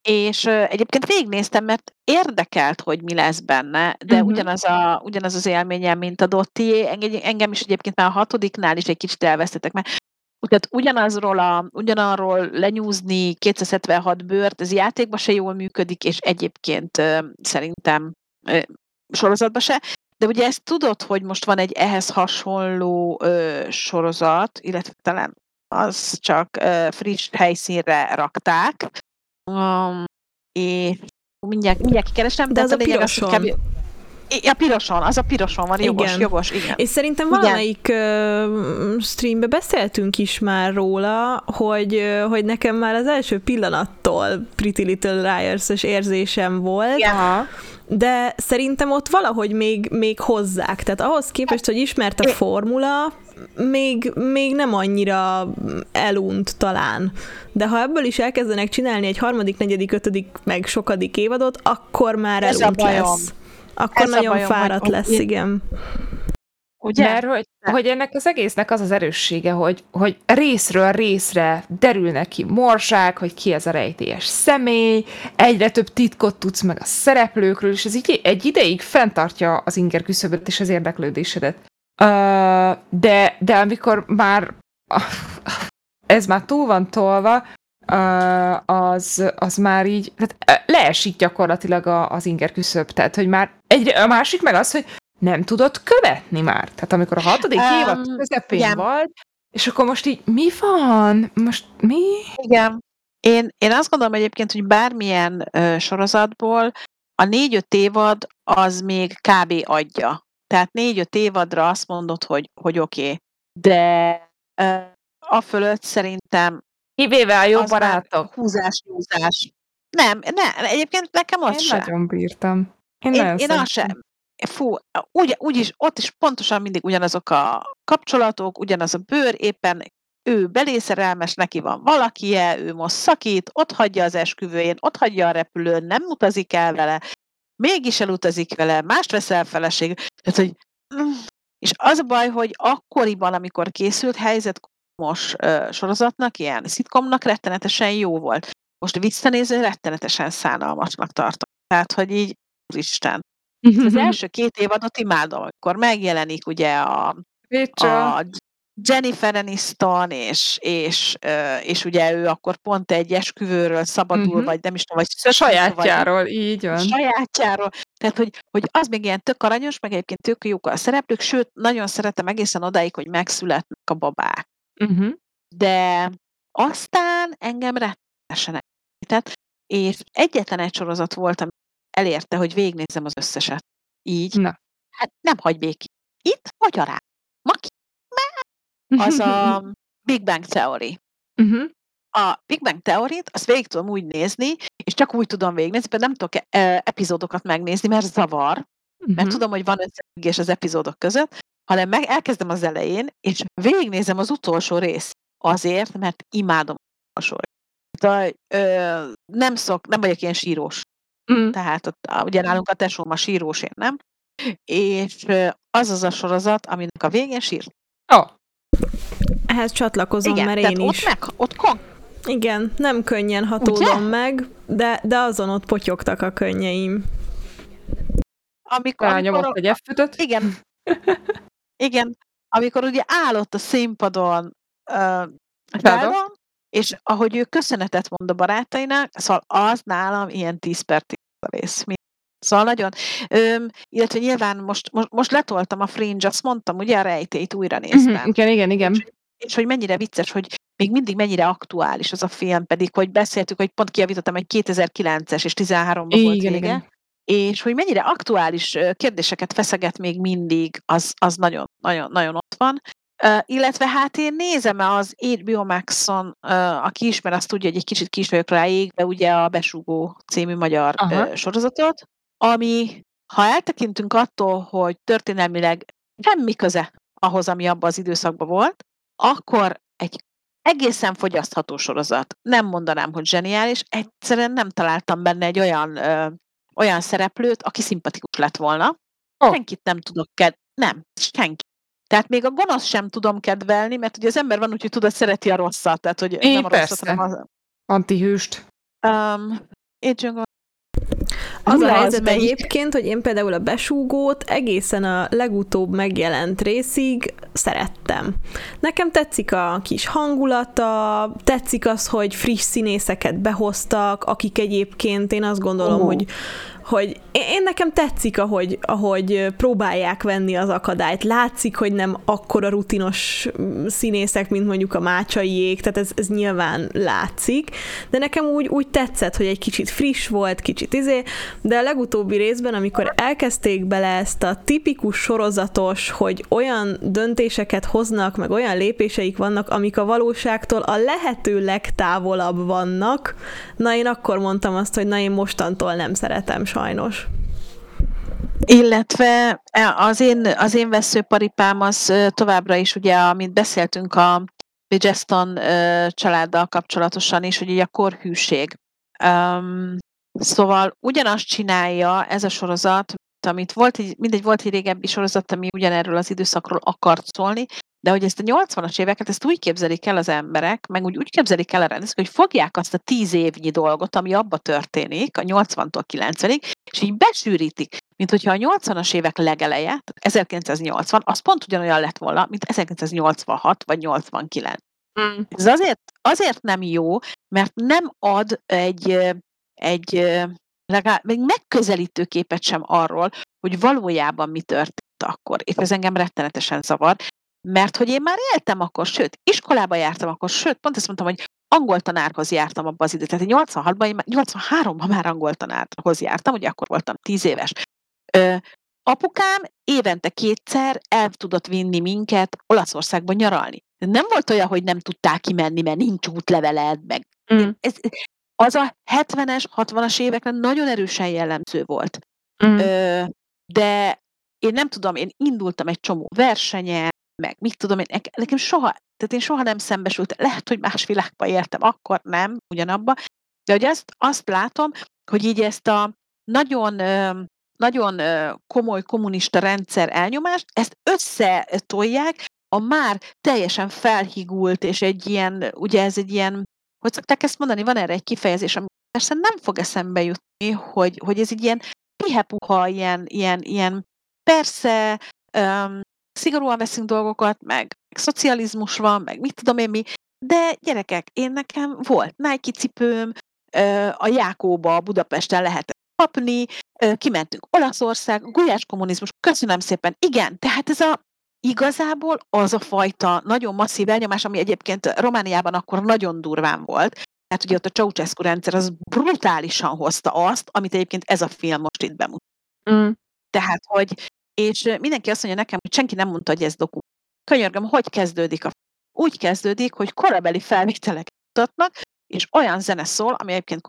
És egyébként végignéztem, mert érdekelt, hogy mi lesz benne, de Mhm. ugyanaz, a, ugyanaz az élményem, mint a Dotti, engem, engem is egyébként már a hatodiknál is egy kicsit elvesztettek, mert tehát ugyanazról a, ugyanarról lenyúzni 276 bőrt, ez játékban se jól működik, és egyébként szerintem sorozatban se. De ugye ezt tudod, hogy most van egy ehhez hasonló ö, sorozat, illetve talán az csak ö, friss helyszínre rakták, um, és mindjárt, mindjárt kikeresem, De az a lényeg az, hogy piroson. kb- Ja, piroson, az a piroson van, jogos, Igen. jogos, igen. És szerintem Igen. valamelyik uh, streambe beszéltünk is már róla, hogy, hogy nekem már az első pillanattól Pretty Little Liars-es érzésem volt, Igen. Aha. de szerintem ott valahogy még, még hozzák. Tehát ahhoz képest, hogy ismert a formula, még, még nem annyira elunt talán. De ha ebből is elkezdenek csinálni egy harmadik, negyedik, ötödik, meg sokadik évadot, akkor már Ez elunt lesz. Akkor Ez nagyon bajom, fáradt hogy- lesz, hogy- igen. Ugye? Mert hogy, hogy ennek az egésznek az az erőssége, hogy, hogy részről részre derülnek ki morsák, hogy ki ez a rejtélyes személy, egyre több titkot tudsz meg a szereplőkről, és ez így egy ideig fenntartja az inger küszöböt és az érdeklődésedet. Uh, de, de amikor már ez már túl van tolva, az, az már így tehát leesik gyakorlatilag a, az inger küszöb. Tehát, hogy már egyre, a másik meg az, hogy nem tudod követni már. Tehát amikor a hatodik Um, évad közepén igen. vagy, és akkor most így mi van? Most mi? Igen. Én, én azt gondolom egyébként, hogy bármilyen ö, sorozatból a négy-öt évad az még kb. adja. Tehát négy-öt évadra azt mondod, hogy, hogy oké. Okay. De ö, a fölött szerintem Kivéve a jó az barátok. húzás, húzás. Nem, nem, egyébként nekem az Én sem. nagyon bírtam. Én, Én, én azt sem. Fú, úgy, úgy is, ott is pontosan mindig ugyanazok a kapcsolatok, ugyanaz a bőr, éppen ő belészerelmes, neki van valakie, ő most szakít, ott hagyja az esküvőjén, ott hagyja a repülőn, nem utazik el vele, mégis elutazik vele, mást veszel feleség. Tehát, hogy mm. és az a baj, hogy akkoriban, amikor készült helyzet most uh, sorozatnak, ilyen szitkomnak rettenetesen jó volt. Most visszanéző rettenetesen szánalmasnak tartom. Tehát, hogy így, Isten. Az első két évadot imádom, amikor megjelenik ugye a, a Jennifer Aniston, és, és, és ugye ő akkor pont egy esküvőről szabadul, Mhm. vagy nem is tudom, vagy szökik, sajátjáról, így Vagy van. sajátjáról. Tehát, hogy, hogy az még ilyen tök aranyos, meg egyébként tök jók a szereplők, sőt, nagyon szeretem egészen odáig, hogy megszületnek a babák. Uh-huh. De aztán engem rettenesen elégített, és egyetlen egy sorozat volt, ami elérte, hogy végignézzem az összeset. Így. Na. Hát nem hagy békén. Itt magyarán. Maki. Az a Big Bang Theory. Uh-huh. A Big Bang Theory-t azt végig tudom úgy nézni, és csak úgy tudom végignézni, például nem tudok e- epizódokat megnézni, mert zavar, mert tudom, hogy van összefüggés az epizódok között, hanem meg elkezdem az elején, és végignézem az utolsó részt. Azért, mert imádom az utolsó. Tehát, ö, nem szok, nem vagyok ilyen sírós. Mm. Tehát ott, a- ugye nálunk a tesóm a sírós, én nem. És az az a sorozat, aminek a végén sír. Oh. Ehhez csatlakozom, Igen, mert én ott is. meg, ott kon- Igen, nem könnyen hatódom meg, de, de azon ott potyogtak a könnyeim. amikor, Rányomott amikor, egy f igen, igen, amikor ugye állott a színpadon uh, Sheldon, és ahogy ő köszönetet mond a barátainak, szóval az nálam ilyen 10 per 10 a rész. Szóval nagyon, öm, illetve nyilván most, most, most letoltam a Fringe, azt mondtam, ugye a rejtélyt újra néztem. Uh-huh. Igen, igen, igen. és hogy mennyire vicces, hogy még mindig mennyire aktuális az a film, pedig hogy beszéltük, hogy pont kijavítottam, hogy 2009-es és 13-ban volt vége, igen. És hogy mennyire aktuális kérdéseket feszeget még mindig, az, az nagyon, nagyon, nagyon ott van. Uh, illetve hát én nézem az HBO Max-on, uh, aki ismer, azt tudja, hogy egy kicsit kis vagyok rá égve, ugye a Besugó című magyar Aha. uh, sorozatot, ami, ha eltekintünk attól, hogy történelmileg semmi köze ahhoz, ami abban az időszakban volt, akkor egy egészen fogyasztható sorozat. Nem mondanám, hogy zseniális, egyszerűen nem találtam benne egy olyan olyan szereplőt, aki szimpatikus lett volna. Oh. Senkit nem tudok kedvelni. Nem, senki. Tehát még a gonosz sem tudom kedvelni, mert ugye az ember van úgy, hogy tudod, szereti a rosszat. Tehát, hogy Én nem a rosszat, persze. hanem az... Antihőst. Um, Agent Az a helyzet melyik? egyébként, hogy én például a besúgót egészen a legutóbb megjelent részig szerettem. Nekem tetszik a kis hangulata, tetszik az, hogy friss színészeket behoztak, akik egyébként én azt gondolom, Ó. hogy hogy én nekem tetszik, ahogy, ahogy próbálják venni az akadályt. Látszik, hogy nem akkora rutinos mm, színészek, mint mondjuk a mácsaiék, tehát ez, ez nyilván látszik, de nekem úgy, úgy tetszett, hogy egy kicsit friss volt, kicsit izé, de a legutóbbi részben, amikor elkezdték bele ezt a tipikus sorozatos, hogy olyan döntéseket hoznak, meg olyan lépéseik vannak, amik a valóságtól a lehető legtávolabb vannak, na én akkor mondtam azt, hogy na én mostantól nem szeretem sajnos. Illetve e, az én, az én veszőparipám az továbbra is, ugye, amit beszéltünk a Bridgeston családdal kapcsolatosan is, hogy így a korhűség. Um, szóval ugyanazt csinálja ez a sorozat, amit volt egy, mindegy, volt egy régebbi sorozat, ami ugyanerről az időszakról akart szólni, de hogy ezt a 80-as éveket, ezt úgy képzelik el az emberek, meg úgy, úgy képzelik el a rendezők, hogy fogják azt a tíz évnyi dolgot, ami abba történik, a 80-tól 90-ig, és így besűrítik, mint hogyha a 80-as évek legeleje, tehát 1980, az pont ugyanolyan lett volna, mint 1986 vagy 89. Mm. Ez azért, azért nem jó, mert nem ad egy, egy legalább még megközelítő képet sem arról, hogy valójában mi történt akkor. És ez engem rettenetesen zavar, mert hogy én már éltem akkor, sőt, iskolába jártam akkor, sőt, pont ezt mondtam, hogy angol tanárhoz jártam abban az időt. Tehát én 86-ban, én már- 83-ban már angol tanárhoz jártam, ugye akkor voltam 10 éves. Ö, apukám évente kétszer el tudott vinni minket Olaszországba nyaralni. Nem volt olyan, hogy nem tudták kimenni, mert nincs útleveled, meg Mm. ez, az a 70-es, 60-as években nagyon erősen jellemző volt. Mm. Ö, de én nem tudom, én indultam egy csomó versenyen, meg mit tudom én, nek- nekem soha, tehát én soha nem szembesült, lehet, hogy más világban éltem, akkor nem, ugyanabba, de hogy azt, azt látom, hogy így ezt a nagyon, nagyon komoly kommunista rendszer elnyomást, ezt összetolják a már teljesen felhigult, és egy ilyen, ugye ez egy ilyen, hogy szokták ezt mondani, van erre egy kifejezés, ami persze nem fog eszembe jutni, hogy, hogy ez egy ilyen pihepuha, ilyen, ilyen, ilyen persze, um, szigorúan veszünk dolgokat, meg, meg szocializmus van, meg mit tudom én mi, de gyerekek, én nekem volt Nike cipőm, a Jákóba Budapesten lehetett kapni, kimentünk Olaszország, gulyás kommunizmus, köszönöm szépen, igen, tehát ez a igazából az a fajta nagyon masszív elnyomás, ami egyébként Romániában akkor nagyon durván volt, tehát ugye ott a Ceausescu rendszer az brutálisan hozta azt, amit egyébként ez a film most itt bemutat. Mm. Tehát, hogy, és mindenki azt mondja nekem, hogy senki nem mondta, hogy ez doku. Könyörgöm, hogy kezdődik a Úgy kezdődik, hogy korabeli felvételeket mutatnak, és olyan zene szól, ami egyébként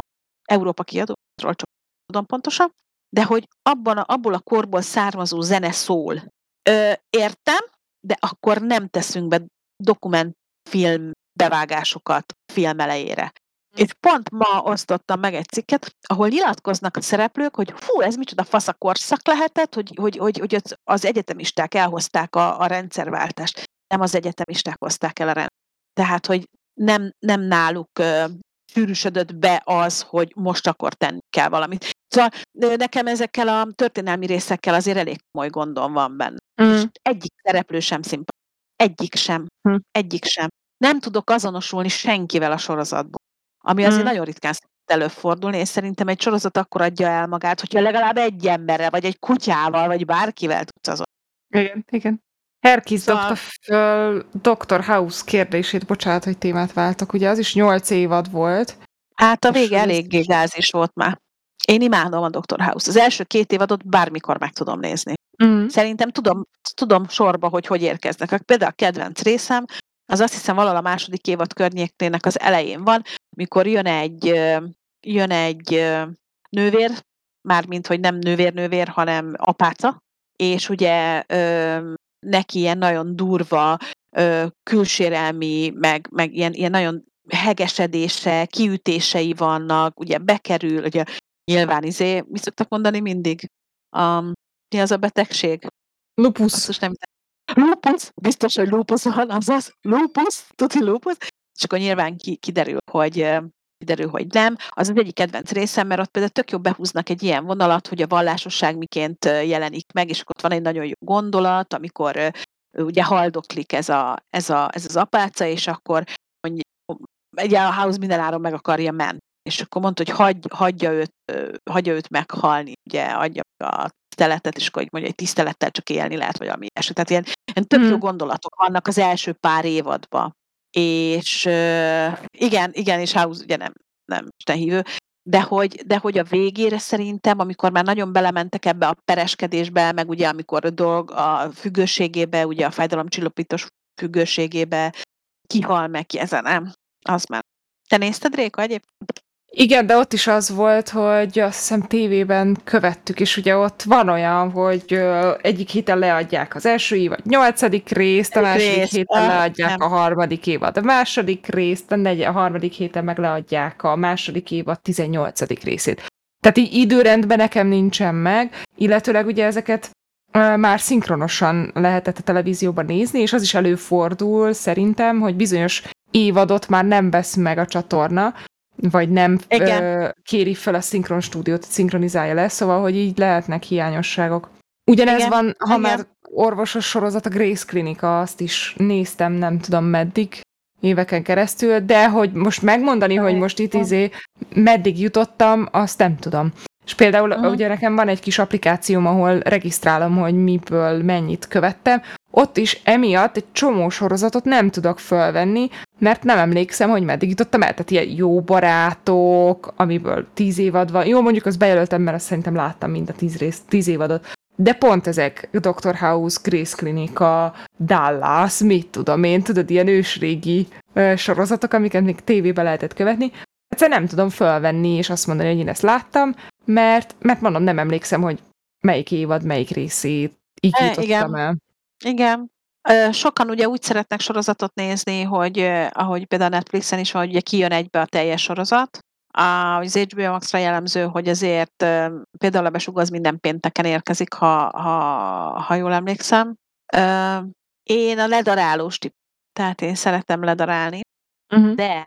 Európa kiadóról csak tudom pontosan, de hogy abban a, abból a korból származó zene szól. Ö, értem, de akkor nem teszünk be dokumentfilm bevágásokat film elejére. És pont ma osztottam meg egy cikket, ahol nyilatkoznak a szereplők, hogy hú, ez micsoda faszakorszak lehetett, hogy, hogy, hogy, hogy az- egyetemisták elhozták a, a rendszerváltást. Nem az egyetemisták hozták el a rendszert. Tehát, hogy nem, nem náluk ö, sűrűsödött be az, hogy most akkor tenni kell valamit. Szóval nekem ezekkel a történelmi részekkel azért elég komoly gondom van benne. Mm. És egyik szereplő sem szimpatikus. Egyik sem. Hm. Egyik sem. Nem tudok azonosulni senkivel a sorozatból. Ami azért Mm. nagyon ritkán előfordulni, és szerintem egy sorozat akkor adja el magát, hogyha legalább egy emberrel, vagy egy kutyával, vagy bárkivel tudsz azon. Igen, igen. Herkis Szóval- dobta föl Dr. House kérdését, bocsánat, hogy témát váltok. Ugye az is nyolc évad volt. Hát a vége eléggé gázis volt már. Én imádom a Dr. House. Az első két évadot bármikor meg tudom nézni. Mm. Szerintem tudom, tudom sorba, hogy hogy érkeznek. Például a kedvenc részem, az azt hiszem valahol a második évad környékének az elején van, mikor jön egy, jön egy nővér, mármint, hogy nem nővér-nővér, hanem apáca, és ugye ö, neki ilyen nagyon durva ö, külsérelmi, meg, meg ilyen, ilyen nagyon hegesedése, kiütései vannak, ugye bekerül, ugye nyilván izé, mi szoktak mondani mindig? Um, mi az a betegség? Lupus. Azt nem lupus, biztos, hogy lupus van, azaz, lupus, tuti lupus, és akkor nyilván ki, kiderül, hogy kiderül, hogy nem. Az az egyik kedvenc részem, mert ott például tök jó behúznak egy ilyen vonalat, hogy a vallásosság miként jelenik meg, és akkor ott van egy nagyon jó gondolat, amikor ugye haldoklik ez, a, ez, a, ez az apáca, és akkor egy a house mindenáron meg akarja menni. És akkor mondta, hogy hagy, hagyja, őt, hagyja őt meghalni, ugye adja a tiszteletet, és akkor mondja, hogy tisztelettel csak élni lehet, vagy ami ilyesmi. Tehát ilyen, ilyen tök jó mm. gondolatok vannak az első pár évadban. És uh, igen, igen, és House ugye nem, nem Isten hívő, de hogy, de hogy a végére szerintem, amikor már nagyon belementek ebbe a pereskedésbe, meg ugye amikor a dolg a függőségébe, ugye a fájdalomcsillapítós függőségébe kihal meg ki, ezen nem, az már. Te nézted, Réka, egyébként? Igen, de ott is az volt, hogy azt hiszem tévében követtük, és ugye ott van olyan, hogy egyik héten leadják az első évad nyolcadik részt, a második rész, héten leadják nem. a harmadik évad a második részt, a, negy- a harmadik héten meg leadják a második évad 18. részét. Tehát így időrendben nekem nincsen meg, illetőleg ugye ezeket már szinkronosan lehetett a televízióban nézni, és az is előfordul szerintem, hogy bizonyos évadot már nem vesz meg a csatorna, vagy nem ö, kéri fel a szinkron stúdiót, szinkronizálja le, szóval, hogy így lehetnek hiányosságok. Ugyanez Igen. van, ha Igen. már orvosos sorozat, a Grace Klinika, azt is néztem, nem tudom meddig, éveken keresztül, de hogy most megmondani, hogy most itt izé meddig jutottam, azt nem tudom. És például uh-huh. ugye nekem van egy kis applikációm, ahol regisztrálom, hogy miből mennyit követtem, ott is emiatt egy csomó sorozatot nem tudok fölvenni, mert nem emlékszem, hogy meddig jutottam el. Tehát ilyen jó barátok, amiből tíz évad van. Jó, mondjuk azt bejelöltem, mert azt szerintem láttam mind a tíz, rész, tíz évadot. De pont ezek, Dr. House, Grace Klinika, Dallas, mit tudom én, tudod, ilyen ősrégi ö, sorozatok, amiket még tévébe lehetett követni. Egyszerűen nem tudom fölvenni, és azt mondani, hogy én ezt láttam, mert, mert mondom, nem emlékszem, hogy melyik évad, melyik részét így e, jutottam igen. el. Igen. Sokan ugye úgy szeretnek sorozatot nézni, hogy ahogy például Netflixen is van, hogy ugye kijön egybe a teljes sorozat. Az HBO Max-ra jellemző, hogy azért például a besug az minden pénteken érkezik, ha, ha, ha jól emlékszem. Én a ledarálós tip, tehát én szeretem ledarálni, uh-huh. de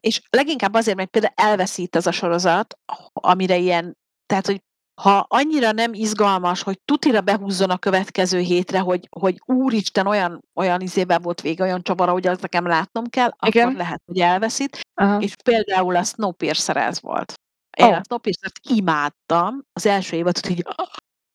és leginkább azért, mert például elveszít az a sorozat, amire ilyen, tehát, hogy ha annyira nem izgalmas, hogy tutira behúzzon a következő hétre, hogy, hogy úristen, olyan, olyan izében volt vége, olyan csavara, hogy az nekem látnom kell, Igen. akkor lehet, hogy elveszít. Aha. És például a Snowpiercer ez volt. Én oh. a snowpiercer imádtam, az első évadot így,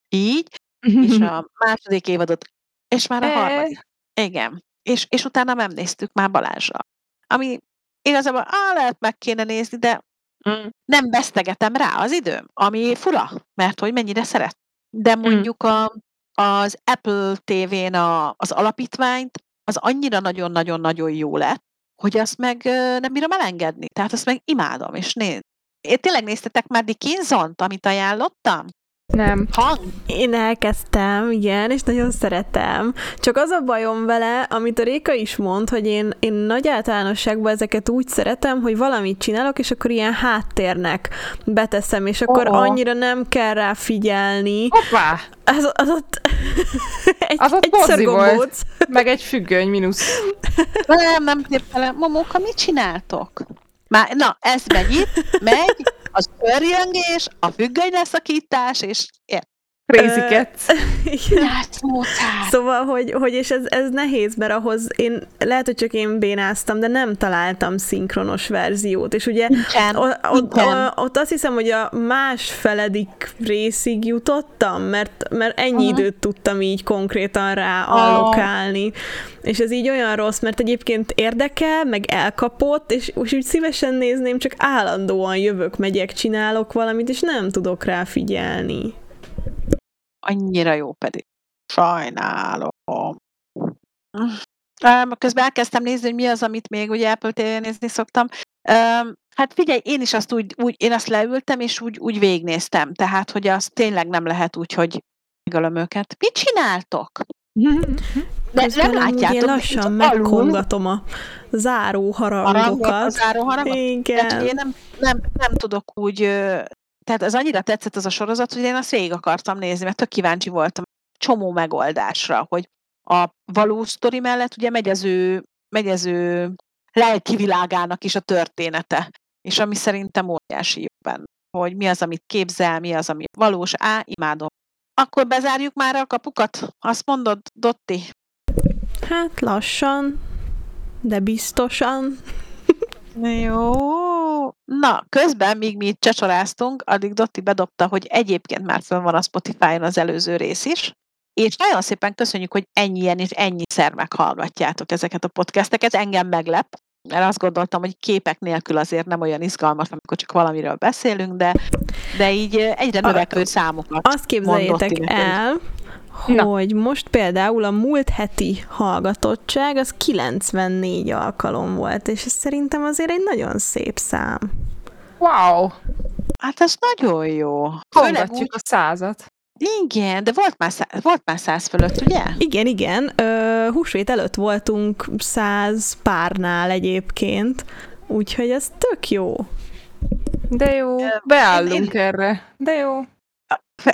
így, és a második évadot, és már a harmadik. Igen. És, és utána nem néztük már Balázsra. Ami igazából á, lehet meg kéne nézni, de Mm. Nem vesztegetem rá az időm, ami fura, mert hogy mennyire szeret. De mm. mondjuk a, az Apple TV-n a, az alapítványt, az annyira nagyon-nagyon-nagyon jó lett, hogy azt meg nem bírom elengedni. Tehát azt meg imádom, és néz. Én tényleg néztetek már Dickinson-t, amit ajánlottam? Nem. Hang? Én elkezdtem, igen, és nagyon szeretem. Csak az a bajom vele, amit a Réka is mond, hogy én, én nagy általánosságban ezeket úgy szeretem, hogy valamit csinálok, és akkor ilyen háttérnek beteszem, és akkor oh. annyira nem kell rá figyelni. Hoppá! Az, az ott egy, az ott egy volt, meg egy függöny mínusz. Nem, nem tippelem. Momóka, mit csináltok? Már, na, ez megy megy, az örjöngés, a függöny leszakítás, és ért. Crazy cats. szóval, hogy, hogy és ez, ez nehéz, mert ahhoz én, lehet, hogy csak én bénáztam, de nem találtam szinkronos verziót, és ugye ott, ott, ott azt hiszem, hogy a másfeledik részig jutottam, mert, mert ennyi uh-huh. időt tudtam így konkrétan rá allokálni, és ez így olyan rossz, mert egyébként érdekel, meg elkapott, és, és úgy szívesen nézném, csak állandóan jövök, megyek, csinálok valamit, és nem tudok rá figyelni annyira jó pedig. Sajnálom. Közben elkezdtem nézni, hogy mi az, amit még ugye Apple TV nézni szoktam. Hát figyelj, én is azt úgy, úgy én azt leültem, és úgy, úgy végnéztem. Tehát, hogy az tényleg nem lehet úgy, hogy megölöm őket. Mit csináltok? De Közben nem látjátok, én lassan megkongatom a záró harangokat. A záró? Igen. Tehát, én nem, nem, nem tudok úgy tehát ez annyira tetszett az a sorozat, hogy én azt végig akartam nézni, mert tök kíváncsi voltam csomó megoldásra, hogy a való sztori mellett ugye megy az megy az ő lelki világának is a története, és ami szerintem óriási jó hogy mi az, amit képzel, mi az, ami valós, á, imádom. Akkor bezárjuk már a kapukat? Azt mondod, Dotti? Hát lassan, de biztosan. Jó. Na, közben, míg mi itt csecsoráztunk, addig Dotti bedobta, hogy egyébként már fönn van a Spotify-on az előző rész is, és nagyon szépen köszönjük, hogy ennyien és ennyiszer meghallgatjátok ezeket a podcasteket. Engem meglep, mert azt gondoltam, hogy képek nélkül azért nem olyan izgalmas, amikor csak valamiről beszélünk, de, de így egyre növekvő számokat. Azt képzeljétek el, hogy Na. most például a múlt heti hallgatottság az 94 alkalom volt, és ez szerintem azért egy nagyon szép szám. Wow! Hát ez nagyon jó. Hallgatjuk a százat. Igen, de volt már, száz, volt már száz fölött, ugye? Igen, igen. Ö, húsvét előtt voltunk száz párnál egyébként, úgyhogy ez tök jó. De jó, beállunk én, én, erre. De jó.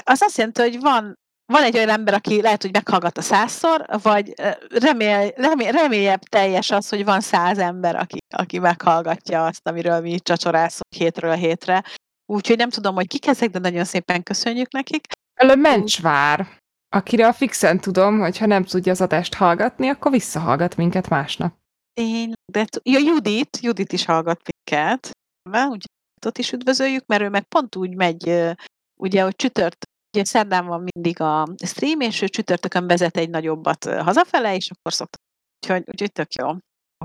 Az azt jelenti, hogy van van egy olyan ember, aki lehet, hogy meghallgat a százszor, vagy remél, remél, remélyebb teljes az, hogy van száz ember, aki, aki meghallgatja azt, amiről mi csacsorászunk hétről hétre. Úgyhogy nem tudom, hogy kik ezek, de nagyon szépen köszönjük nekik. Előbb Mencsvár, akire a fixen tudom, hogy ha nem tudja az adást hallgatni, akkor visszahallgat minket másnap. Én, de ja, Judit, Judit is hallgat minket, ugye ott is üdvözöljük, mert ő meg pont úgy megy, ugye, hogy csütört Ugye szerdán van mindig a stream, és ő csütörtökön vezet egy nagyobbat hazafele, és akkor szoktam. Úgyhogy, úgyhogy tök jó,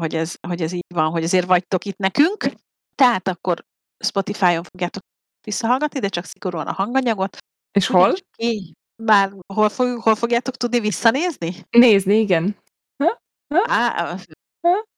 hogy ez, hogy ez így van, hogy azért vagytok itt nekünk. Tehát akkor Spotify-on fogjátok visszahallgatni, de csak szigorúan a hanganyagot. És hol? Így, már hol, fog, hol fogjátok tudni visszanézni? Nézni, igen. Ha? Ha? Á,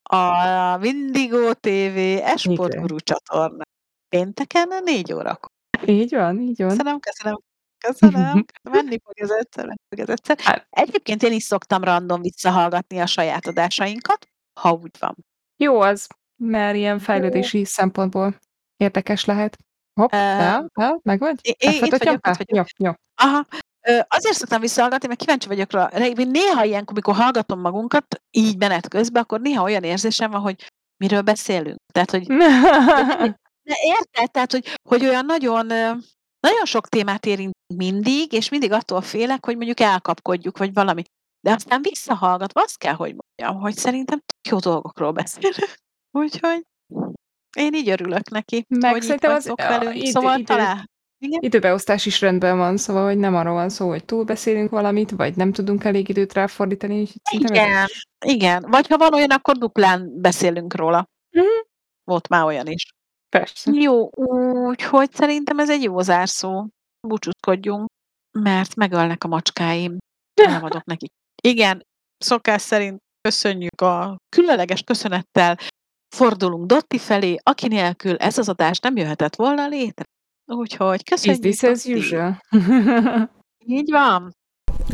a Vindigo TV Esport Guru csatorna. Pénteken négy órakor. Így van, így van. Köszönöm, köszönöm. Köszönöm. Menni fog ez egyszer, menni fog ez egyszer. Hát. Egyébként én is szoktam random visszahallgatni a saját adásainkat, ha úgy van. Jó az, mert ilyen fejlődési szempontból érdekes lehet. Hopp, uh, el, el, meg vagy? Én, itt vagyok, itt vagyok. Jó, jó. Aha. Azért szoktam visszahallgatni, mert kíváncsi vagyok rá. Néha ilyenkor, amikor hallgatom magunkat, így menet közben, akkor néha olyan érzésem van, hogy miről beszélünk. Tehát, hogy... De érted? Tehát, hogy, hogy olyan nagyon nagyon sok témát érint mindig, és mindig attól félek, hogy mondjuk elkapkodjuk, vagy valami. De aztán visszahallgatva azt kell, hogy mondjam, hogy szerintem jó dolgokról beszélünk. Úgyhogy én így örülök neki, Meg hogy szerintem az, velünk. Idő, szóval idő, talán... Igen? Időbeosztás is rendben van, szóval, hogy nem arról van szó, hogy túlbeszélünk valamit, vagy nem tudunk elég időt ráfordítani. Igen, igen. Vagy ha van olyan, akkor duplán beszélünk róla. Uh-huh. Volt már olyan is. Persze. Jó, úgyhogy szerintem ez egy jó zárszó. Búcsúzkodjunk, mert megölnek a macskáim. Nem adok nekik. Igen, szokás szerint köszönjük a különleges köszönettel fordulunk Dotti felé, aki nélkül ez az adás nem jöhetett volna létre. Úgyhogy köszönjük. Is this as usual? Így van.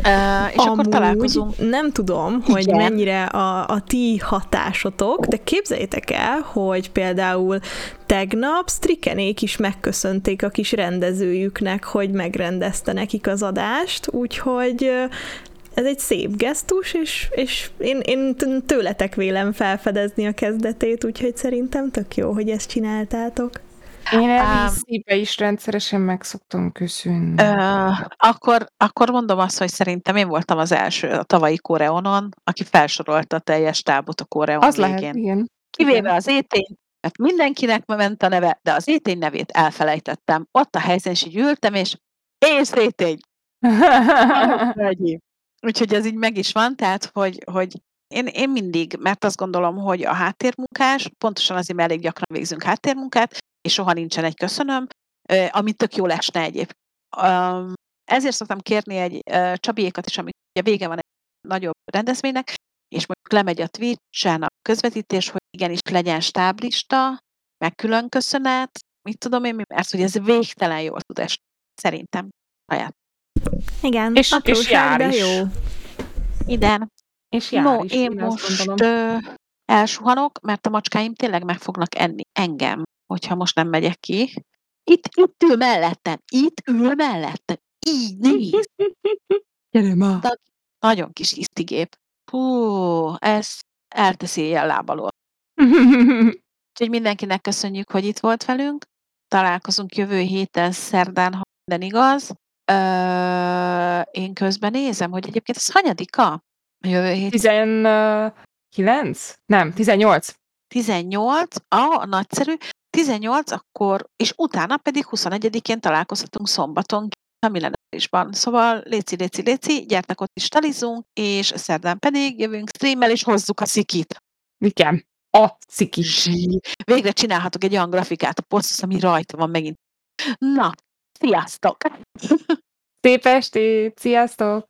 Uh, és Amúgy akkor találkozunk. Nem tudom, Igen. hogy mennyire a, a ti hatásotok, de képzeljétek el, hogy például tegnap Strikenék is megköszönték a kis rendezőjüknek, hogy megrendezte nekik az adást, úgyhogy ez egy szép gesztus, és, és én, én tőletek vélem felfedezni a kezdetét, úgyhogy szerintem tök jó, hogy ezt csináltátok. Én elvízébe is rendszeresen meg szoktam köszönni. Uh, akkor, akkor mondom azt, hogy szerintem én voltam az első a tavalyi Koreonon, aki felsorolta a teljes tábot a Koreon Az végén. lehet, igen. Kivéve igen. az étény, mert mindenkinek ment a neve, de az étény nevét elfelejtettem. Ott a helyszín is így ültem, és és étény! Úgyhogy ez így meg is van, tehát, hogy, hogy én, én mindig, mert azt gondolom, hogy a háttérmunkás, pontosan azért, mert elég gyakran végzünk háttérmunkát, és soha nincsen egy köszönöm, amit tök jól esne egyébként. Ezért szoktam kérni egy Csabiékat is, amikor ugye vége van egy nagyobb rendezvénynek, és mondjuk lemegy a Twitch-en a közvetítés, hogy igenis legyen stáblista, meg külön köszönet, mit tudom én, mert hogy ez végtelen jól tud esni, szerintem. Saját. Igen, és, és jár de is. jó. Iden. És jár no, is, én, én most ö, elsuhanok, mert a macskáim tényleg meg fognak enni engem hogyha most nem megyek ki. Itt, itt ül mellettem, itt ül mellettem. Így néz. Gyere ma! De nagyon kis hisztigép. Hú, ez elteszi éjjel lábalól. Úgyhogy mindenkinek köszönjük, hogy itt volt velünk. Találkozunk jövő héten szerdán, ha minden igaz. Ö, én közben nézem, hogy egyébként ez hanyadika? A jövő hét 19? Nem, 18. 18, ah, nagyszerű, 18, akkor, és utána pedig 21-én találkozhatunk szombaton a millenárisban. Szóval léci, léci, léci, gyertek ott is talizunk, és szerdán pedig jövünk streammel, és hozzuk a szikit. Igen. A. Zsí. Végre csinálhatok egy olyan grafikát a poszthoz, ami rajta van megint. Na, sziasztok! Szép estét! Sziasztok!